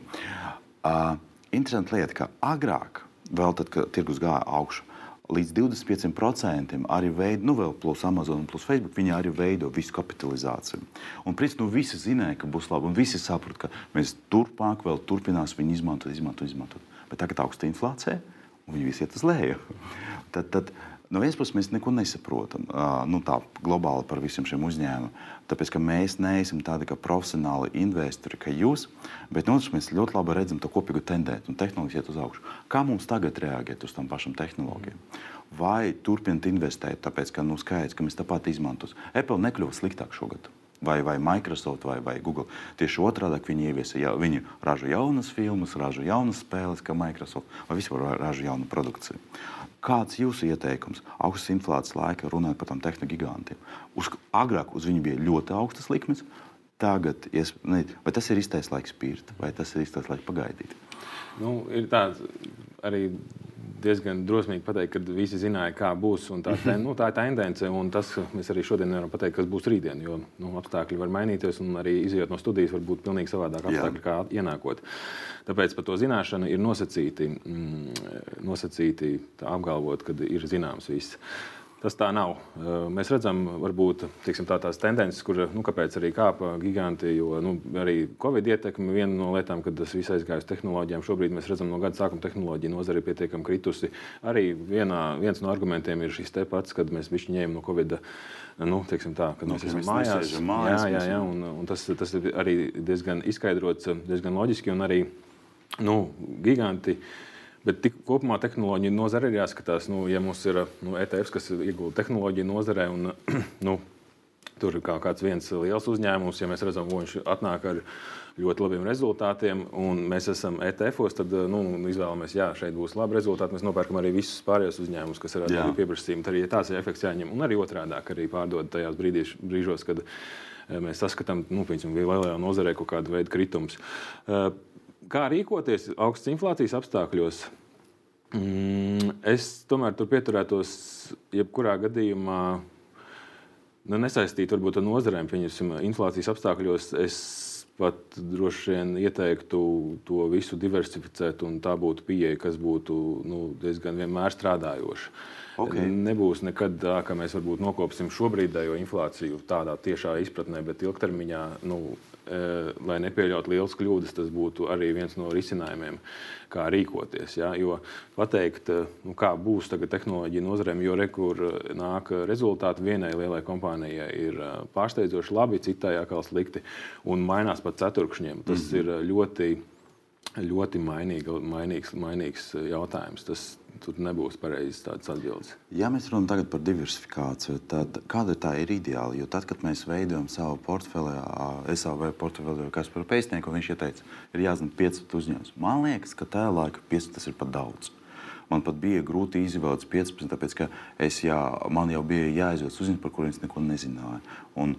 Interesanti lieta, ka agrāk, vēl tad, kad tirgus gāja augšu, līdz 25% arī veido, nu vēl plus Amazon plus Facebook, viņi arī veido visu kapitalizāciju. Un principā nu, visi zināja, ka būs labi, un visi saprot, ka mēs turpmāk vēl turpināsim viņu izmantot, izmantot, izmantot. Bet tagad augsta inflācija, un viņi visi iet uz leju. tad, tad, No vienas puses, mēs neko nesaprotam nu, tā, globāli par visiem šiem uzņēmumiem, tāpēc mēs neesam tādi profesionāli investori, kā jūs. Bet no otras puses, mēs ļoti labi redzam to kopīgu tendenci un tehnoloģiju iet uz augšu. Kā mums tagad reaģēt uz tām pašām tehnoloģijām? Vai turpināt investēt, tāpēc ka nu, skaidrs, ka mēs tāpat izmantosim? Apple nekļuva sliktāk šogad vai, vai Microsoft vai, vai Google. Tieši otrādi viņi ieviesa, ja, viņi ražo jaunas filmas, ražo jaunas spēles, kā Microsoft, vai vispār ražo jaunu produkciju. Kāds ir jūsu ieteikums? Augstas inflācijas laika runājot par tām tehnoloģijām. Agrāk uz viņu bija ļoti augstas likmes. Tagad, ne, vai tas ir īstais laiks pirkt, vai tas ir īstais laiks pagaidīt? Nu, ir tāds arī diezgan drosmīgi pateikt, ka visi zināja, kā būs. Tā, ten, nu, tā ir tendence, un tas mēs arī šodien nevaram pateikt, kas būs rītdien. Jo nu, apstākļi var mainīties, un arī izjūt no studijas var būt pilnīgi savādāk apstākļi, kā ienākot. Tāpēc par to zināšanu ir nosacīti, mm, nosacīti apgalvot, ka ir zināms viss. Tas tā nav. Mēs redzam, varbūt tiksim, tā, tās tendences, kur nu, arī kāpa giganti, jo nu, arī Covid ietekme viena no lietām, kad tas viss aizgāja uz tehnoloģijām. Šobrīd mēs redzam, no gada sākuma tehnoloģija nozare ir pietiekami kritusi. Arī vienā, viens no argumentiem ir šis te pats, kad mēs viņš ņēmām no Covid. Nu, tā, kad nu, mēs esam mājās, mājās jā, jā, jā, un, un tas, tas ir arī diezgan izskaidrots, diezgan loģiski. Un arī nu, giganti Bet tik, kopumā tehnoloģija nozare ir jāskatās, nu, ja mums ir nu, ETFs, kas iegūta tehnoloģija nozarē. Un, nu, tur ir kāds viens liels uzņēmums, ja mēs redzam, ka viņš atnāk ar ļoti labiem rezultātiem, un mēs esam ETF-os, tad nu, izvēlamies, jā, šeit būs labi rezultāti. Mēs nopērkam arī visus pārējos uzņēmumus, kas ir ar pieprasījumu. Tad arī tāds ir efekts jāņem, un arī otrādi, arī pārdod tajās brīdīs, brīžos, kad mēs saskatām, nu, piemēram, lielajā nozarē kaut kādu veidu kritumus. Kā rīkoties augstas inflācijas apstākļos? Mm, es tomēr tur pieturētos, jebkurā gadījumā, nu, nesaistīt varbūt ar nozarēm, pieņemsim, inflācijas apstākļos. Es pat droši vien ieteiktu to visu diversificēt, un tā būtu pieeja, kas būtu nu, diezgan vienmēr strādājoša. Okay. Nebūs nekad tā, ka mēs varbūt nokopsim šobrīdējo inflāciju tādā tiešā izpratnē, bet ilgtermiņā nu, lai nepieļautu lielas kļūdas, tas būtu arī viens no risinājumiem, kā rīkoties. Ja? Jo pateikt, eh, nu, kā būs tehnoloģija nozarēm, jo rekur eh, nāk rezultāti vienai lielai kompānijai ir pārsteidzoši labi, citai atkal slikti un mainās pat ceturkšņiem. Tas mm -hmm. ir ļoti ļoti mainīga, mainīgs, mainīgs jautājums. Tas, tur nebūs pareizas tādas atbildes. Ja mēs runājam par diversifikāciju, tad kāda tā ir ideāla? Jo tad, kad mēs veidojam savu portfeli, SAV portfeli, kas par pēcnieku, viņš ieteica, ir jāzina 15 uzņēmums. Man liekas, ka tajā laikā 15 tas ir par daudz. Man pat bija grūti izvēlēties 15, tāpēc ka jā, man jau bija jāizvēlas uzņēmumi, par kuriem es neko nezināju. Un,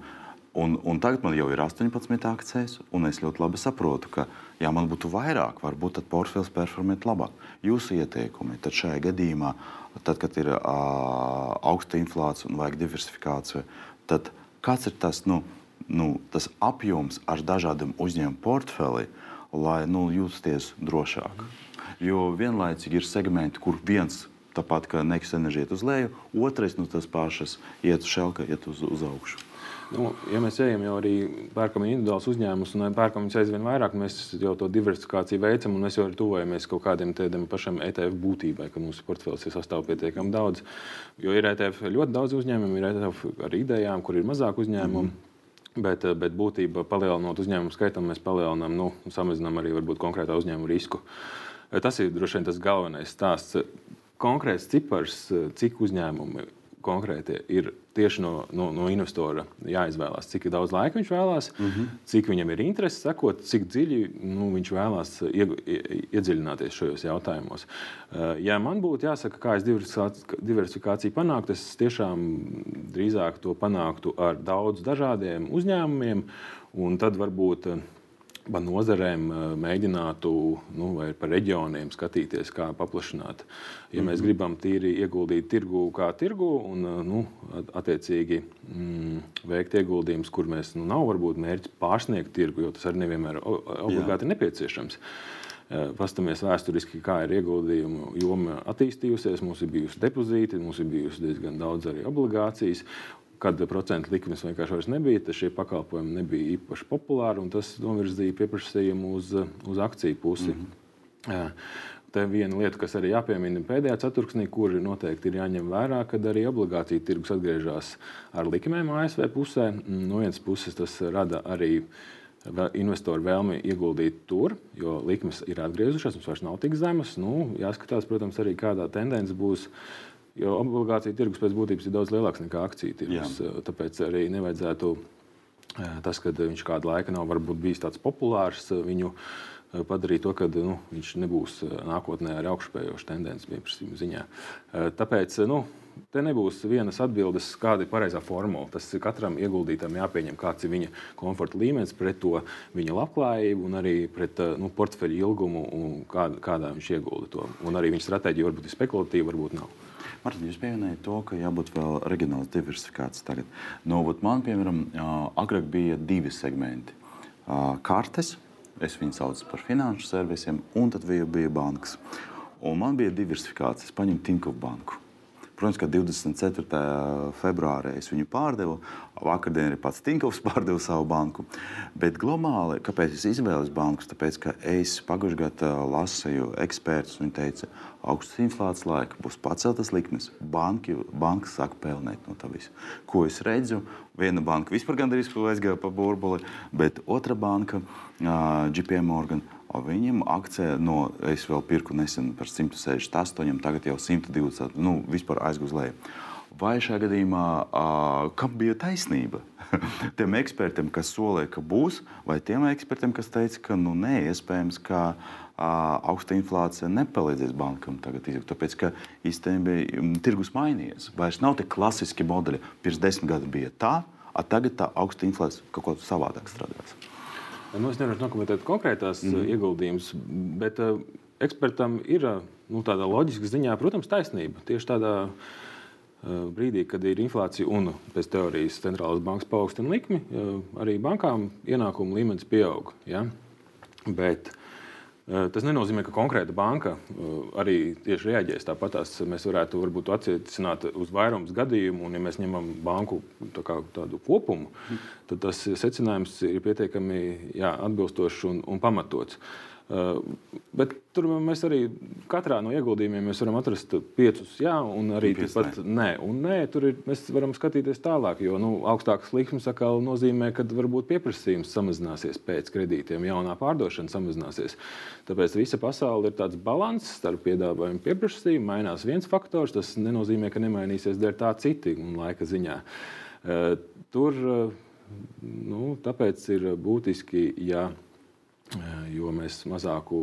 Un, un tagad man jau ir 18 akcijas, un es ļoti labi saprotu, ka, ja man būtu vairāk, varbūt tad portfels performēt labāk. Jūsu ieteikumi tad šajā gadījumā, tad, kad ir uh, augsta inflācija un vajag diversifikāciju, tad kāds ir tas, nu, nu, tas apjoms ar dažādiem uzņēmumu portfeli, lai nu, justies drošāk? Jo vienlaicīgi ir segmenti, kur viens tāpat kā nekas enerģija iet uz leju, otrais no nu, tas pašas iet uz šelka, iet uz, uz augšu. Nu, ja mēs ejam jau arī pērkam individuālus uzņēmumus un pērkam viņus aizvien vairāk, mēs jau to diversifikāciju veicam un mēs jau arī tuvojamies kaut kādiem tādiem pašam ETF būtībai, ka mūsu portfels ir sastāv pietiekami daudz. Jo ir ETF ļoti daudz uzņēmumu, ir ETF ar idejām, kur ir mazāk uzņēmumu. Mm. Bet, bet būtībā palielinot uzņēmumu skaitu, mēs palielinām, nu, samazinām arī konkrētā uzņēmuma risku. Tas ir droši vien tas galvenais stāsts. Konkrēts cipars, cik uzņēmumi konkrēti ir tieši no, no, no investora jāizvēlās, cik daudz laika viņš vēlās, mm -hmm. cik viņam ir interese sekot, cik dziļi nu, viņš vēlās iegu, iedziļināties šajos jautājumos. Eh, ja man būtu jāsaka, kā es diversifikāciju panāktu, es tiešām drīzāk to panāktu ar daudz dažādiem uzņēmumiem, un tad varbūt pa nozarēm eh, mēģinātu, nu, vai par reģioniem skatīties, kā paplašināt. Ja mēs mhm. gribam tīri ieguldīt tirgu kā tirgu un eh, nu, attiecīgi mm, veikt ieguldījumus, kur mēs nu, nav varbūt mērķis pārsniegt tirgu, jo tas arī nevienmēr obligāti ir nepieciešams. Eh, paskatāmies vēsturiski, kā ir ieguldījumu joma attīstījusies. Mums ir bijusi depozīti, mums ir bijusi diezgan daudz arī obligācijas kad procentu likmes vienkārši vairs nebija, tad šie pakalpojumi nebija īpaši populāri, un tas novirzīja pieprasījumu uz, uz akciju pusi. Mm -hmm. Te viena lieta, kas arī jāpiemina pēdējā ceturksnī, kur noteikti ir jāņem vērā, kad arī obligāciju tirgus atgriežas ar likmēm ASV pusē. No vienas puses tas rada arī investoru vēlmi ieguldīt tur, jo likmes ir atgriezušās, mums vairs nav tik zemas. Nu, jāskatās, protams, arī kādā tendence būs Jo obligāciju tirgus pēc būtības ir daudz lielāks nekā akciju tirgus. Jā. Tāpēc arī nevajadzētu tas, ka viņš kādu laiku nav bijis tāds populārs, viņu padarīt to, ka nu, viņš nebūs nākotnē ar augšupējošu tendenci pieprasījuma ziņā. Tāpēc nu, te nebūs vienas atbildes, kāda ir pareizā formula. Tas katram ieguldītājam jāpieņem, kāds ir viņa komforta līmenis pret to viņa labklājību un arī pret nu, portfeļu ilgumu kādā, kādā viņš iegulda to. Un arī viņa stratēģija varbūt ir spekulatīva, varbūt nav. Martin, jūs pieminējāt to, ka jābūt vēl reģionāls diversifikācijas tagad. Nu, man, piemēram, agrāk bija divi segmenti. Kartes, es viņu saucu par finanšu servisiem, un tad bija bankas. Un man bija diversifikācija. Es paņēmu Tinkovu banku. Protams, ka 24. februārī es viņu pārdevu. Vakardien arī pats Tinkovs pārdeva savu banku. Bet globāli, kāpēc es izvēlos bankus? Tāpēc, ka es pagājušajā gadā lasīju ekspertus, viņi teica, ka augstas inflācijas laika būs paceltas likmes. Banki, bankas sāk pelnīt no tā visa. Ko es redzu? Viena banka vispār gandrīz aizgāja pa burbuli, bet otra banka, uh, JP Morgan, Viņam akcija no, es vēl pirku nesen par 168, tagad jau 120, nu, vispār aizgūs leju. Vai šajā gadījumā, uh, kam bija taisnība? tiem ekspertiem, kas solīja, ka būs, vai tiem ekspertiem, kas teica, ka nu, nē, iespējams, ka uh, augsta inflācija nepalīdzēs bankam tagad izjūt. Tāpēc, ka īstenībā tirgus mainījies. Vairs nav tik klasiski modeļi. Pirms desmit gadiem bija tā, a tagad tā augsta inflācija kaut ko savādāk strādās. Nu, es nevaru nokomentēt konkrētās mm. ieguldījumus, bet uh, ekspertam ir nu, tādā loģiskā ziņā, protams, taisnība. Tieši tādā uh, Eh, brīdī, kad ir inflācija un pēc teorijas centrālās bankas paaugstina likmi, eh, arī bankām ienākumu līmenis pieaug. Ja? Bet eh, tas nenozīmē, ka konkrēta banka arī tieši reaģēs tāpat. Mēs varētu varbūt attiecināt uz vairums gadījumu, un ja mēs ņemam banku tā kā, tādu kopumu, tad tas secinājums ir pietiekami jā, atbilstošs un, un pamatots. Uh, Uh, bet tur mēs arī katrā no ieguldījumiem varam atrast piecus jā, un arī pat nē. Un nē, tur ir, mēs varam skatīties tālāk, jo nu, augstākas likmes atkal nozīmē, ka varbūt pieprasījums samazināsies pēc kredītiem, jaunā pārdošana samazināsies. Tāpēc visa pasaule ir tāds līdzsvars starp piedāvājumu un pieprasījumu. Mainās viens faktors, tas nenozīmē, ka nemainīsies dēļ tā citi un laika ziņā. Uh, tur uh, nu, tāpēc ir būtiski, ja jo mēs mazāku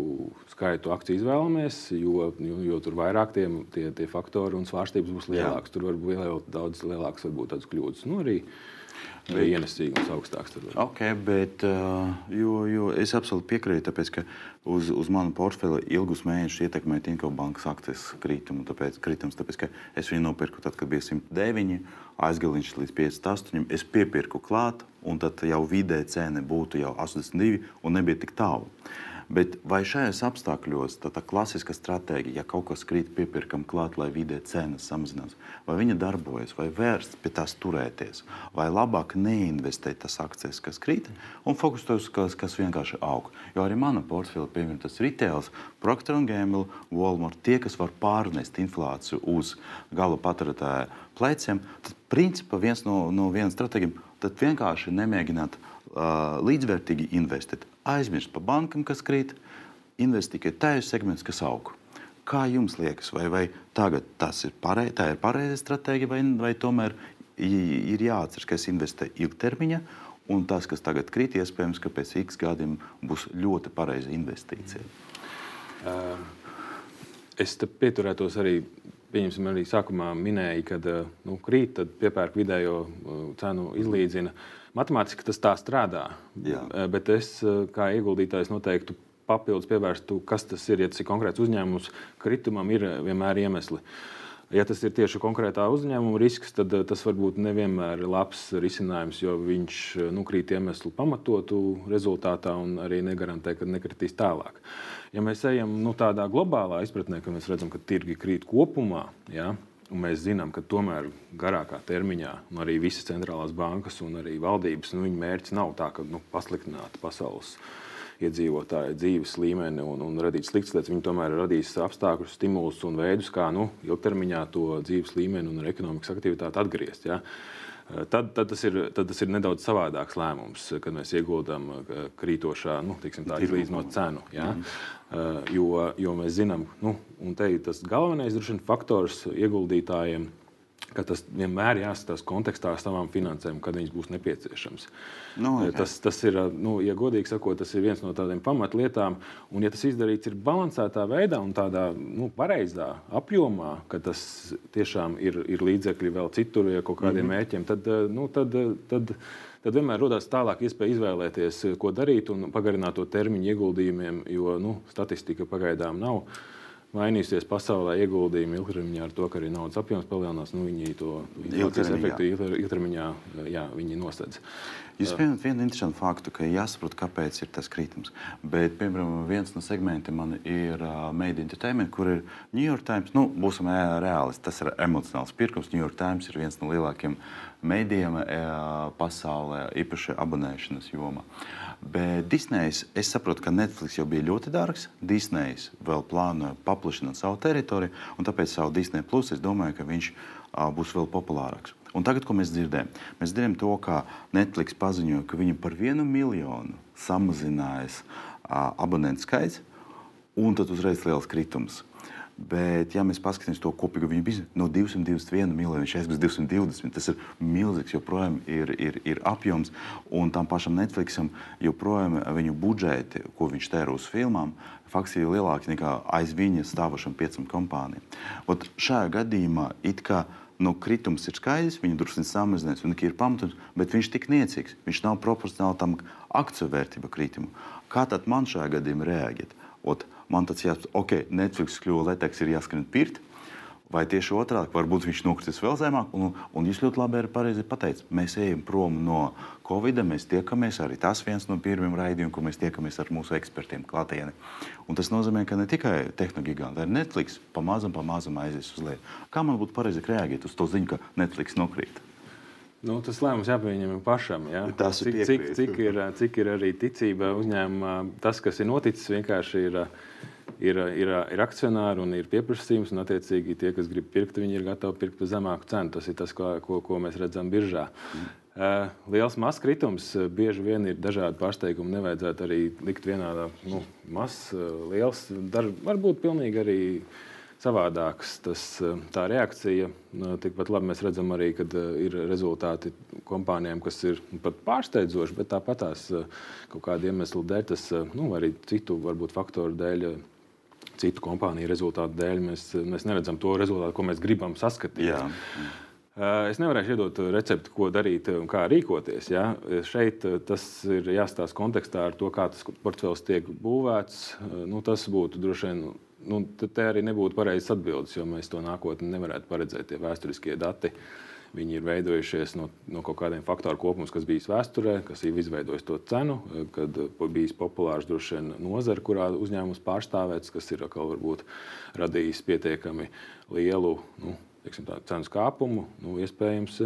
skaitu akciju izvēlamies, jo, jo, jo tur vairāk tie, tie, tie faktori un svārstības būs lielākas. Tur var būt liel, daudz lielākas varbūt kļūdas. Nu, arī, Bet, ienesīgums augstāks. Okay, bet, jo, jo es absolūti piekrītu, tāpēc, ka uz, uz manu portfeli ilgus mēnešus ietekmē Tinko bankas akcijas kritumu. Tāpēc, kritums, tāpēc, es viņu nopirku tad, kad bija 109, aizgaliņš līdz 58. Es piepirku klāt, un tad jau vidē cena būtu jau 82 un nebija tik tālu. Bet vai šajos apstākļos tā, tā klasiskā stratēģija, ja kaut kas krīt, piepirkam klāt, lai vidē cenas samazinās, vai viņa darbojas, vai vērsts pie tās turēties, vai labāk neinvestēt tās akcijas, kas krīt, un fokusēties, kas, kas vienkārši aug. Jo arī mana portfeļa, piemēram, tas retails, Procter Gamble, Walmart, tie, kas var pārnest inflāciju uz gala patērētāja pleciem, tad principā viens no, no vienas stratēģiem tad vienkārši nemēģināt uh, līdzvērtīgi investēt aizmirst par bankām, kas krīt, investēt tikai tajos segmentos, kas aug. Kā jums liekas, vai, vai tagad tas ir pareizi, tā ir pareiza stratēģija, vai, vai tomēr ir jāatcerās, ka es investēju ilgtermiņā, un tas, kas tagad krīt, iespējams, ka pēc x gadiem būs ļoti pareiza investīcija? Uh, es pieturētos arī pieņemsim, arī sākumā minēja, ka nu, krīt, tad piepērk vidējo cenu izlīdzina. Matemātiski tas tā strādā. Jā. Eh, bet es, eh, kā ieguldītājs, noteikti papildus pievērstu, kas tas ir. Ja tas ir konkrēts uzņēmums, kritumam ir vienmēr iemesli. Ja tas ir tieši konkrētā uzņēmuma risks, tad eh, tas varbūt nevienmēr ir labs risinājums, jo viņš nu, krīt iemeslu pamatotu rezultātā un arī negarantē, ka nekritīs tālāk. Ja mēs ejam nu, tādā globālā izpratnē, ka mēs redzam, ka tirgi krīt kopumā, ja, Un mēs zinām, ka tomēr garākā termiņā arī visas centrālās bankas un arī valdības nu, mērķis nav tā, ka nu, pasliktināt pasaules iedzīvotāju dzīves līmeni un, un radīt sliktas lietas. Viņi tomēr radīs apstākļus, stimulus un veidus, kā nu, ilgtermiņā to dzīves līmeni un ekonomikas aktivitāti atgriezt. Ja? Tad, tad, tas ir, tad tas ir nedaudz savādāks lēmums, kad mēs ieguldām krītošā, nu, tiksim, tā izlīdzinot cenu. Ja? Mm. Uh, jo, jo mēs zinām, nu, un te ir tas galvenais vien, faktors ieguldītājiem, ka tas vienmēr jāskatās kontekstā ar savām finansēm, kad viņas būs nepieciešamas. No, nu, okay. tas, tas ir, nu, ja godīgi sakot, tas ir viens no tādiem pamatlietām. Un, ja tas izdarīts ir balansētā veidā un tādā nu, pareizā apjomā, ka tas tiešām ir, ir līdzekļi vēl citur, ja kaut kādiem mm -hmm. mērķiem, tad, nu, tad, tad, tad vienmēr rodas tālāk iespēja izvēlēties, ko darīt un pagarināt to termiņu ieguldījumiem, jo nu, statistika pagaidām nav mainīsies pasaulē ieguldījumi ilgtermiņā ar to, ka arī naudas apjoms palielinās. Nu, viņi to efektu ilgtermiņā jā, viņi nosedz. Jūs pieminat vienu interesantu faktu, ka jāsaprot, kāpēc ir tas kritums. Bet, piemēram, viens no segmentiem man ir uh, Made Entertainment, kur ir New York Times. Nu, būsim reālisti, tas ir emocionāls pirkums. New York Times ir viens no lielākajiem mēdījiem uh, pasaulē, īpaši abonēšanas jomā. Uh, Bet Disney's, es saprotu, ka Netflix jau bija ļoti dārgs. Disney's vēl plāno paplašināt savu teritoriju, un tāpēc savu Disney Plus es domāju, ka viņš a, būs vēl populārāks. Un tagad, ko mēs dzirdējam, mēs dzirdējam to, ka Netflix paziņoja, ka viņi par vienu miljonu samazinājis abonentu skaits, un tad uzreiz liels kritums. Bet, ja mēs paskatāmies to kopīgo viņu biznesu, no 221 miljoniem šeit būs 220. Tas ir milzīgs, joprojām ir, ir, ir apjoms. Un tam pašam Netflixam joprojām viņu budžeti, ko viņš tērē uz filmām, faktiski ir lielāki nekā aiz viņa stāvošam piecam kompānijām. Ot, šajā gadījumā it kā nu, kritums ir skaidrs, viņa drusku samazinās, un ir pamatojums, bet viņš ir tik niecīgs. Viņš nav proporcionāli tam akciju vērtību kritumu. Kā tad man šajā gadījumā reaģēt? Ot, man tas jāsaka, ok, Netflix kļuva leteks, ir jāskrien pirkt. Vai tieši otrādi, varbūt viņš nokritīs vēl zemāk. Un, un jūs ļoti labi arī pateicāt, mēs ejam prom no Covid, mēs tiekamies arī tas viens no pirmajiem raidījumiem, kur mēs tiekamies ar mūsu ekspertiem klātienē. Un tas nozīmē, ka ne tikai tehnoloģija, arī Netflix pamazam, pamazam aizies uz leju. Kā man būtu pareizi reaģēt uz to ziņu, ka Netflix nokrīt? Nu, tas lēmums jāpieņem pašam. Ja? Tas cik, cik, cik, ir, cik ir arī ticība uzņēmumā. Tas, kas ir noticis, vienkārši ir ir, ir, ir akcionāri un ir pieprasījums, un attiecīgi tie, kas grib pirkt, viņi ir gatavi pirkt par zemāku cenu. Tas ir tas, ko, ko, ko mēs redzam biržā. Mm. Uh, liels mazs kritums, uh, bieži vien ir dažādi pārsteigumi. Nevajadzētu arī likt vienādā nu, mazs, uh, liels, dar, varbūt pilnīgi arī savādāks. Tas, tā reakcija, tikpat labi mēs redzam arī, kad ir rezultāti kompānijām, kas ir pat pārsteidzoši, bet tāpat tās kaut kāda iemesla dēļ, tas, nu, arī citu varbūt faktoru dēļ citu kompāniju rezultātu dēļ mēs, mēs neredzam to rezultātu, ko mēs gribam saskatīt. Jā. Es nevarēšu iedot recepti, ko darīt un kā rīkoties. Ja? Šeit tas ir jāstāsta kontekstā ar to, kā tas portfels tiek būvēts. Nu, tas būtu droši vien, nu, te arī nebūtu pareizs atbildes, jo mēs to nākotnē nevarētu paredzēt, tie vēsturiskie dati. Viņi ir veidojušies no, no kaut kādiem faktoru kopums, kas bijis vēsturē, kas ir izveidojis to cenu, kad bijis populārs droši vien nozara, kurā uzņēmums pārstāvēts, kas ir atkal varbūt radījis pietiekami lielu nu, teiksim, tā, cenu kāpumu. Nu, iespējams,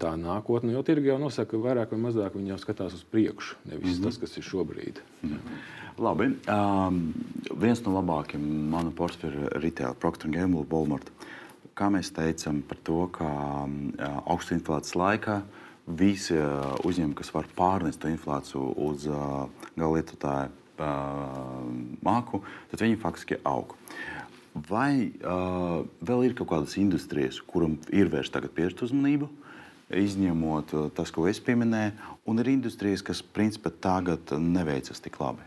tā nākotne, jo tirgi jau nosaka, ka vairāk vai mazāk viņi jau skatās uz priekšu, nevis mm -hmm. tas, kas ir šobrīd. Mm -hmm. Labi. Um, viens no labākajiem manu portfeļu retail, Procter Gamble, Walmart kā mēs teicām par to, ka augstu inflācijas laikā visi uzņēmumi, kas var pārnest to inflāciju uz gala lietotāju māku, tad viņi faktiski aug. Vai uh, vēl ir kaut kādas industrijas, kuram ir vērsta tagad pievērst uzmanību, izņemot tas, ko es pieminēju, un ir industrijas, kas principā tagad neveicas tik labi?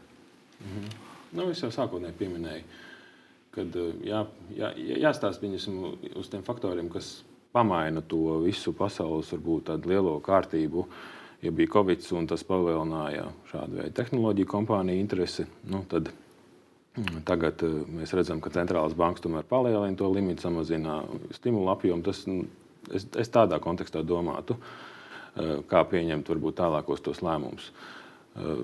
Mm -hmm. nu, es jau sākotnēji pieminēju. Uh, kad eh, jā, jā, jāstāsta uz tiem faktoriem, kas pamaina to visu pasaules varbūt lielo kārtību. Ja bija Covid un tas palielināja šādu veidu tehnoloģiju kompāniju interesi, nu, tad tagad eh, mēs redzam, ka centrālās bankas tomēr palielina to limitu, samazina stimulu apjomu. Tas, nu, es, es tādā kontekstā domātu, eh, kā pieņemt varbūt tālākos tos lēmumus. Uh,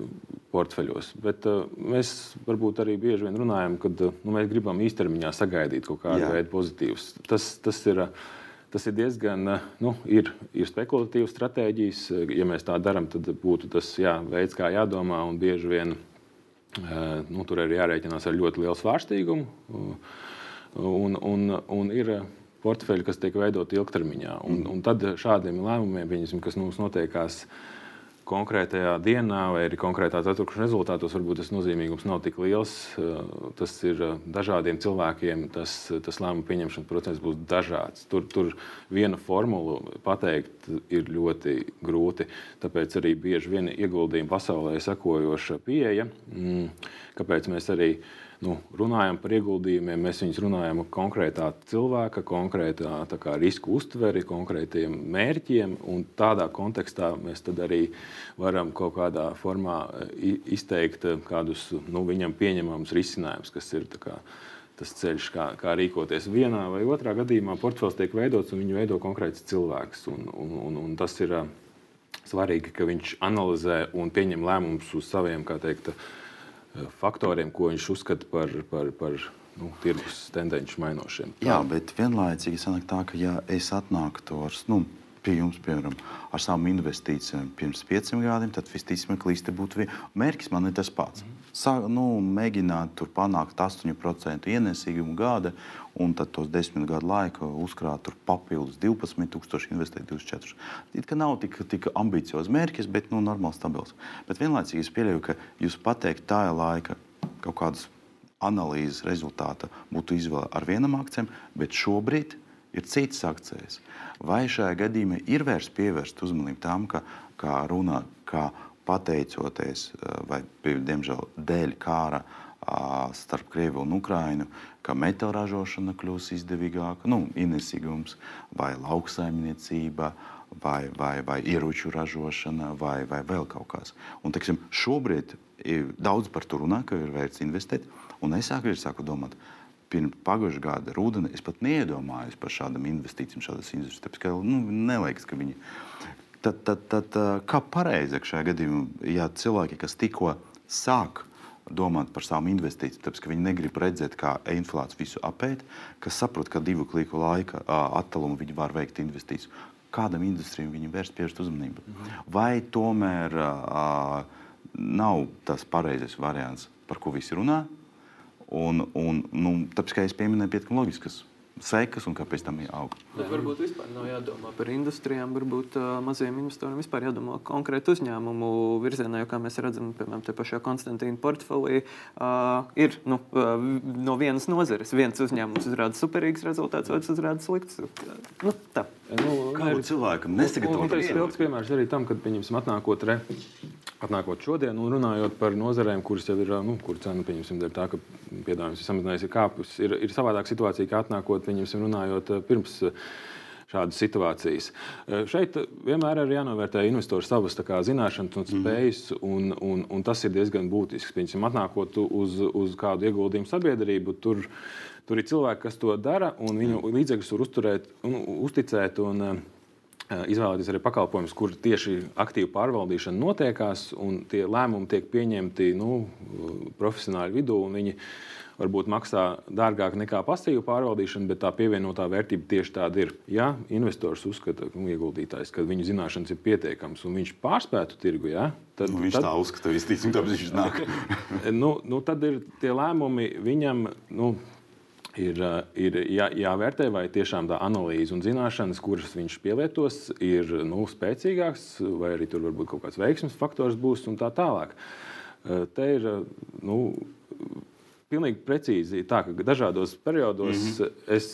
portfeļos. Bet uh, mēs varbūt arī bieži vien runājam, ka uh, nu, mēs gribam īstermiņā sagaidīt kaut kādu Jā. veidu pozitīvus. Tas, tas, ir, tas ir diezgan nu, ir, ir spekulatīvs stratēģijas. Ja mēs tā darām, tad būtu tas jā, veids, kā jādomā. Un bieži vien nu, tur ir jārēķinās ar ļoti lielu svārstīgumu. Un, un, un ir portfeļi, kas tiek veidoti ilgtermiņā. Un, un tad šādiem lēmumiem, kas mums notiekās, konkrētajā dienā vai arī konkrētā ceturkšņa rezultātos varbūt tas nozīmīgums nav tik liels. Eh, tas ir eh, dažādiem cilvēkiem, tas, tas lēmumu pieņemšanas process būs dažāds. Tur, tur vienu formulu pateikt ir ļoti grūti. Tāpēc arī bieži vien ieguldījuma pasaulē sekojoša pieeja, mm, kāpēc mēs arī nu, runājam par ieguldījumiem, mēs viņus runājam par konkrētā cilvēka, konkrētā kā, risku uztveri, konkrētiem mērķiem. Tādā kontekstā mēs arī varam kaut kādā formā izteikt kādus nu, viņam pieņemamus risinājumus, kas ir kā, tas ceļš, kā, kā rīkoties. Vienā vai otrā gadījumā portfels tiek veidots un viņu veido konkrēts cilvēks. Un, un, un, un tas ir svarīgi, ka viņš analizē un pieņem lēmumus uz saviem, kā teikt, faktoriem, ko viņš uzskata par, par, par nu, tirgus tendenci mainošiem. Tā. Jā, bet vienlaicīgi sanāk tā, ka ja es atnāktu ar. Nu, pie jums, piemēram, ar savām investīcijām pirms pieciem gadiem, tad visticamāk, līdzi būtu vien... mērķis man ir tas pats. Sa, nu, mēģināt tur panākt 8% ienesīgumu gada, un tad tos desmit gadu laiku uzkrāt papildus 12,000, investēt 24. It kā nav tik, tik ambiciozs mērķis, bet nu, normāls, stabils. Bet vienlaicīgi es pieļauju, ka jūs pateikt tā laika kaut kādus analīzes rezultāta būtu izvēle ar vienam akcijiem, bet šobrīd ir citas akcijas. Vai šajā gadījumā ir vērts pievērst uzmanību tam, ka, kā runā, kā pateicoties vai, diemžēl, dēļ kāra starp Krieviju un Ukrainu, ka metāla ražošana kļūs izdevīgāka, nu, ienesīgums vai lauksaimniecība. Vai, vai, vai ieroču ražošana, vai, vai vēl kaut kas. Teiksim, šobrīd daudz par to runā, ka ir vērts investēt. Un es sāku, sāku domāt, pirms pagājušā gada rudenī es pat neiedomājos par šādām investīcijām, šādas investīcijas. Tāpēc, ka nu, neliekas, ka viņi. Tad, tad, tad kā pareizi šajā gadījumā, ja cilvēki, kas tikko sāk domāt par savām investīcijām, tāpēc ka viņi negrib redzēt, kā inflācija visu apēt, kas saprot, ka divu kliku laika attālumu viņi var veikt investīcijas. Kādam industrijam viņi vērst pievērst uzmanību? Mhm. Vai tomēr uh, nav tas pareizais variants, par ko visi runā? Un, un, nu, tāpēc, kā es pieminēju, pietiekami loģisks sekas un kāpēc tam ir aug. Bet varbūt vispār nav jādomā par industrijām, varbūt uh, maziem investoriem vispār jādomā konkrēti uzņēmumu virzienā, jo, kā mēs redzam, piemēram, te pašā Konstantīna portfelī uh, ir nu, uh, no vienas nozares. Viens uzņēmums uzrāda superīgs rezultāts, otrs uzrāda slikts. Nu, tā. Nu, Kā jau cilvēkam nesagatavot? Tas ir ilgs piemērs arī tam, kad pieņemsim atnākot, re, atnākot šodien un runājot par nozarēm, kuras jau ir, nu, kur cena, pieņemsim, dēļ tā, ka piedāvājums ir samazinājies, ir kāpus. Ir, ir savādāk situācija, kā atnākot, pieņemsim, runājot eh, pirms eh, šādas situācijas. Eh, šeit vienmēr ir jānovērtē investoru savas kā, zināšanas un mhm. spējas, un, un, un tas ir diezgan būtisks. Piemēram, atnākot uz, uz kādu ieguldījumu sabiedrību, tur Tur ir cilvēki, kas to dara, un viņu līdzekļus var uzturēt, un, uzticēt. Un, uh, Izvēlēties arī pakalpojumus, kur tieši aktīva pārvaldīšana notiekās, un tie lēmumi tiek pieņemti nu, profesionāļu vidū. Viņi varbūt maksā dārgāk nekā pasīva pārvaldīšana, bet tā pievienotā vērtība tieši tāda ir. Ja investors uzskata, ka nu, ieguldītājs, ka viņa zināšanas ir pietiekamas un viņš pārspētu tirgu, ja, tad nu, viņš tad, tā uzskata, visticamāk, tāpēc viņš nāk. nu, nu, tad ir tie lēmumi viņam. Nu, ir, ir jā, jāvērtē, vai tiešām tā analīze un zināšanas, kuras viņš pielietos, ir nu, spēcīgākas, vai arī tur varbūt kaut kāds veiksmes faktors būs un tā tālāk. Te ir nu, pilnīgi precīzi tā, ka dažādos periodos mm -hmm. es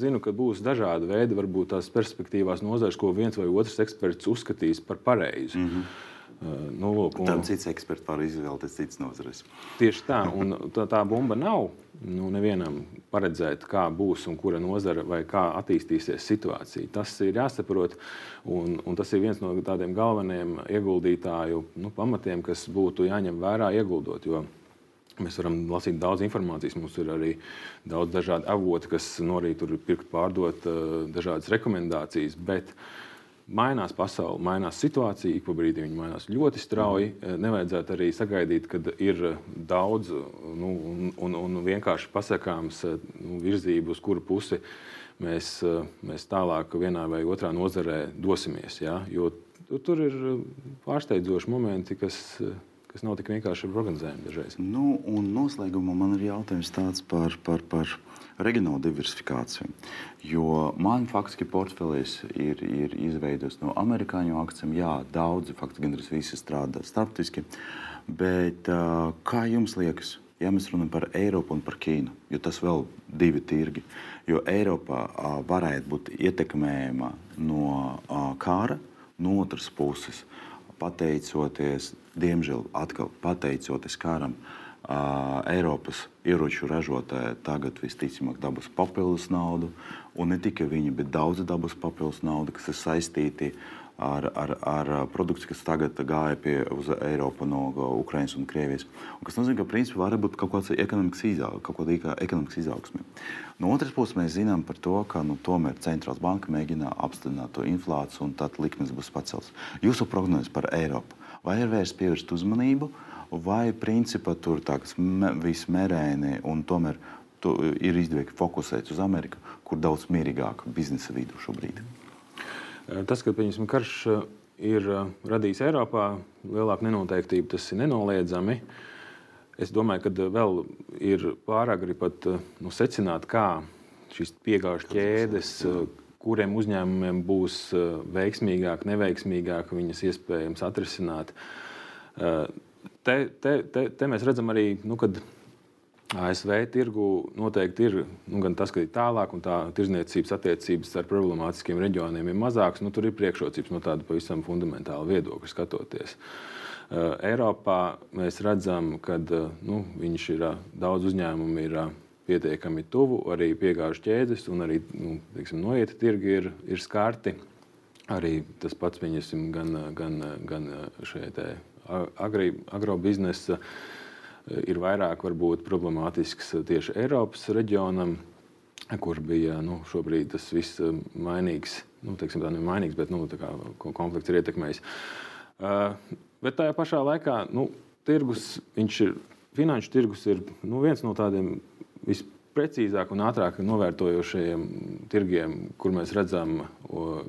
zinu, ka būs dažādi veidi, varbūt tās perspektīvās nozares, ko viens vai otrs eksperts uzskatīs par pareizu. Mm -hmm. Nu, lūk, un... Tam cits eksperts var izvēlēties citas nozares. Tieši tā, un tā, tā bumba nav nu, nevienam paredzēt, kā būs un kura nozara vai kā attīstīsies situācija. Tas ir jāsaprot, un, un tas ir viens no tādiem galvenajiem ieguldītāju nu, pamatiem, kas būtu jāņem vērā ieguldot. Jo Mēs varam lasīt daudz informācijas. Mums ir arī daudz dažādu avotu, kas no rīta tur pirkt, pārdot dažādas rekomendācijas. Bet Mainās pasaule, mainās situācija, ik pa brīdim viņa mainās ļoti strauji. Mm. Nevajadzētu arī sagaidīt, kad ir daudz nu, un, un, un vienkārši pasakāms nu, virzību, uz kuru pusi mēs, mēs tālāk vienā vai otrā nozarē dosimies. Ja? Jo tur ir pārsteidzoši momenti, kas, kas nav tik vienkārši prognozējami dažreiz. Nu, un noslēgumā man ir jautājums tāds par. par, par reģionālu diversifikāciju. Jo man faktiski portfelis ir, ir izveidots no amerikāņu akcijiem. Jā, daudzi, faktiski gandrīz visi strādā starptautiski. Bet kā jums liekas? Ja mēs runājam par Eiropu un par Ķīnu, jo tas vēl ir divi tirgi, jo Eiropā a, varētu būt ietekmējama no a, kara, no otras puses, pateicoties, diemžēl, atkal pateicoties karam, uh, Eiropas ieroču ražotāji tagad visticamāk dabūs papildus naudu. Un ne tikai viņi, bet daudzi dabūs papildus naudu, kas ir saistīti ar, ar, ar produkciju, kas tagad gāja pie Eiropas no Ukrainas un Krievijas. Un kas nozīmē, ka principā var būt kaut kāda ekonomikas, izaugsme, kaut kāda ekonomikas izaugsme. No otras puses, mēs zinām par to, ka nu, tomēr centrālās banka mēģina apstiprināt to inflāciju, un tad likmes būs paceltas. Jūsu prognozes par Eiropu vai ir vērts pievērst uzmanību? vai principā tur tāds viss mērēni un tomēr ir izdevīgi fokusēt uz Ameriku, kur daudz mierīgāk biznesa vidu šobrīd? Tas, ka karš ir radījis Eiropā lielāku nenoteiktību, tas ir nenoliedzami. Es domāju, ka vēl ir pārāk arī pat nu, secināt, kā šīs piegāžu ķēdes, kuriem uzņēmumiem būs veiksmīgāk, neveiksmīgāk viņas iespējams atrisināt te, te, te, te mēs redzam arī, nu, kad ASV tirgu noteikti ir nu, gan tas, ka ir tālāk, un tā tirzniecības attiecības ar problemātiskiem reģioniem ir mazākas. Nu, tur ir priekšrocības no tāda pavisam fundamentāla viedokļa skatoties. Uh, Eiropā mēs redzam, ka uh, nu, viņš ir uh, daudz uzņēmumu, ir pietiekami tuvu, arī piegāžu ķēdes, un arī nu, teiksim, noieta tirgi ir, ir skarti. Arī tas pats viņasim, gan, gan, gan šajā agrobiznesa. Agri ir vairāk varbūt, problemātisks tieši Eiropas reģionam, kur bija nu, šobrīd tas viss um, mainīgs. Nu, teiksim, tā nav mainīgs, bet nu, konflikts ir ietekmējis. Uh, bet tajā pašā laikā nu, tirgus, ir, finanšu tirgus ir nu, viens no tādiem visprecīzāk un ātrāk novērtojošajiem tirgiem, kur mēs redzam,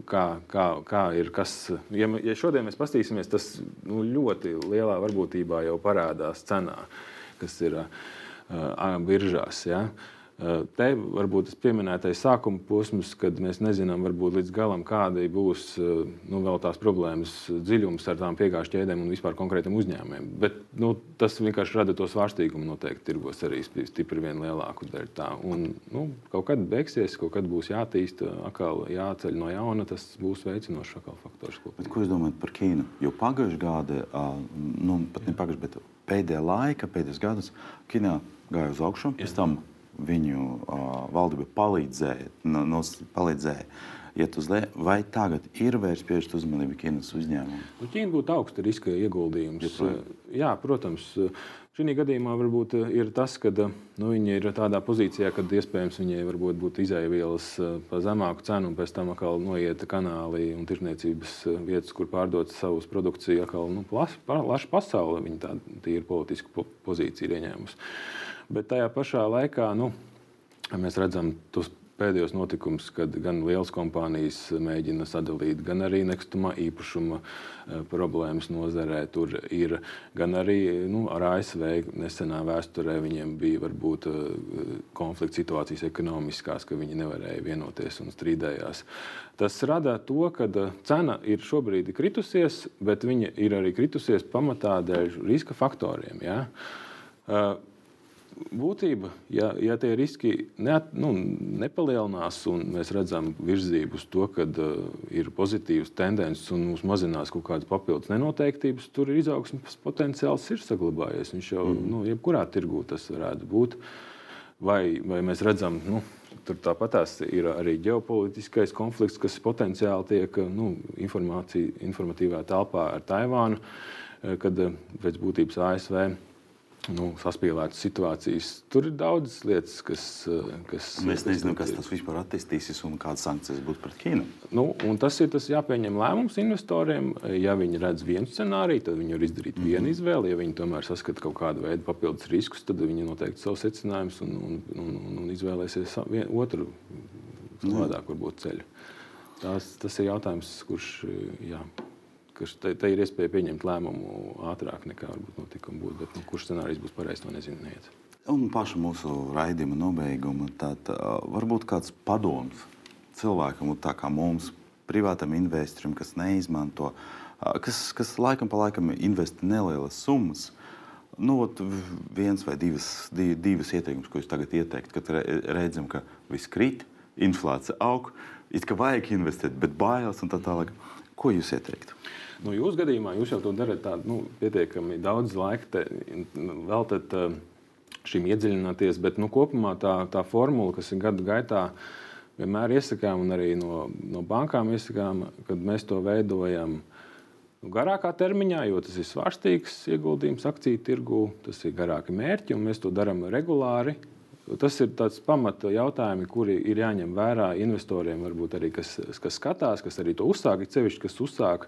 kā, kā, kā ir kas. Ja, ja šodien mēs paskatīsimies, tas nu, ļoti lielā varbūtībā jau parādās cenā, kas ir uh, biržās. Ja? Te varbūt tas pieminētais sākuma posms, kad mēs nezinām varbūt līdz galam, kāda būs nu, vēl tās problēmas dziļums ar tām piegāžu ķēdēm un vispār konkrētiem uzņēmumiem. Bet nu, tas vienkārši rada to svārstīgumu noteikti tirgos arī stipri vien lielāku daļu. Tā. Un, nu, kaut kad beigsies, kaut kad būs jātīst, atkal jāceļ no jauna, tas būs veicinošs faktors. Bet, ko jūs domājat par Ķīnu? Jo pagājušajā gadā, nu, pat ne pagājušajā, bet pēdējā laika, pēdējos gados, Ķīnā gāja uz augšu. Pēc tam viņu uh, valdība palīdzēja, no, no, palīdzēja iet uz leju, vai tagad ir vērts pievērst uzmanību Ķīnas uzņēmumam? Nu, Ķīna būtu augsta riska ieguldījums. Ja, Jā, protams. Šī gadījumā varbūt ir tas, ka nu, viņi ir tādā pozīcijā, ka iespējams viņai varbūt būtu izēvielas par zemāku cenu, un pēc tam atkal noiet kanāli un tirzniecības vietas, kur pārdot savus produkciju. Atkal nu, plaša pasaule viņa tādu politisku pozīciju ir ieņēmusi. Bet tajā pašā laikā nu, mēs redzam tos pēdējos notikumus, kad gan lielas kompānijas mēģina sadalīt, gan arī nekustamā īpašuma eh, problēmas nozarē. Tur ir gan arī nu, ar ASV nesenā vēsturē viņiem bija varbūt eh, konflikts situācijas ekonomiskās, ka viņi nevarēja vienoties un strīdējās. Tas rada to, ka eh, cena ir šobrīd kritusies, bet viņa ir arī kritusies pamatā dēļ riska faktoriem. Ja? Uh, būtība, ja, ja tie riski neat, nu, nepalielinās un mēs redzam virzību uz to, ka uh, ir pozitīvas tendences un mums mazinās kaut kādas papildus nenoteiktības, tur ir izaugsmes potenciāls ir saglabājies. Viņš jau mm. nu, jebkurā tirgū tas varētu būt. Vai, vai mēs redzam, nu, tur tāpat ir arī ģeopolitiskais konflikts, kas potenciāli tiek nu, informatīvā telpā ar Taivānu, eh, kad eh, pēc būtības ASV nu, saspīlētas situācijas. Tur ir daudz lietas, kas. Eh, kas Mēs nezinām, kas tas vispār attīstīsies un kādas sankcijas būs pret Ķīnu. Nu, tas ir tas jāpieņem lēmums investoriem. Ja viņi redz vienu scenāriju, tad viņi var izdarīt mm -hmm. vienu izvēli. Ja viņi tomēr saskata kaut kādu veidu papildus riskus, tad viņi noteikti savus secinājumus un, un, un, un, un izvēlēsies otru savādāk varbūt ceļu. Tas, tas ir jautājums, kurš. Jā ka te, te ir iespēja pieņemt lēmumu ātrāk nekā varbūt notikumi būtu. Bet, nu, kurš scenārijs būs pareizs, to nezinu. Neiet. Un paša mūsu raidījuma nobeiguma, tad uh, varbūt kāds padoms cilvēkam, tā kā mums, privātam investoram, kas neizmanto, uh, kas, kas laikam pa laikam investē nelielas summas. Nu, viens vai divas, div, divas ieteikumus, ko jūs tagad ieteikt, kad redzam, ka viss krīt, inflācija aug, it kā vajag investēt, bet bailes un tā tālāk. Ko jūs ieteiktu? Nu, jūsu gadījumā jūs jau to darat tādu nu, pietiekami daudz laika veltat uh, šim iedziļināties, bet nu, kopumā tā, tā formula, kas ir gadu gaitā, vienmēr iesakām, un arī no, no bankām iesakām, kad mēs to veidojam nu, garākā termiņā, jo tas ir svārstīgs ieguldījums akciju tirgū, tas ir garāki mērķi, un mēs to darām regulāri. Tas ir tāds pamata jautājumi, kuri ir jāņem vērā investoriem, varbūt arī kas, kas skatās, kas arī to uzsāk, ir sevišķi, kas uzsāk.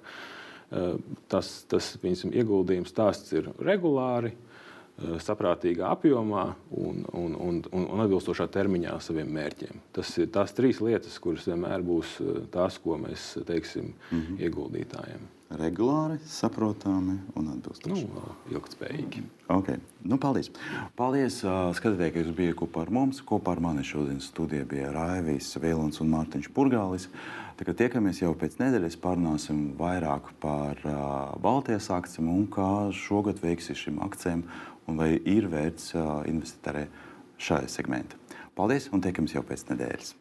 Eh, tas, tas piemēram, ieguldījums stāsts ir regulāri, eh, saprātīgā apjomā un, un, un, un, un atbilstošā termiņā saviem mērķiem. Tas ir tās trīs lietas, kuras vienmēr būs eh, tās, ko mēs teiksim mm -hmm. ieguldītājiem. Regulāri, saprotami un atbilstoši. Nu, ilgtspējīgi. Okay. Nu, paldies. Paldies, uh, skatieties, ka jūs bijāt kopā ar mums. Kopā ar mani šodien studijā bija Raivijas, Vilons un Mārtiņš Purgālis. Tagad tiekamies jau pēc nedēļas, parunāsim vairāk par uh, Baltijas akcijiem un kā šogad veiksies šīm akcijām un vai ir vērts uh, investēt arī šajā segmentā. Paldies un tiekamies jau pēc nedēļas.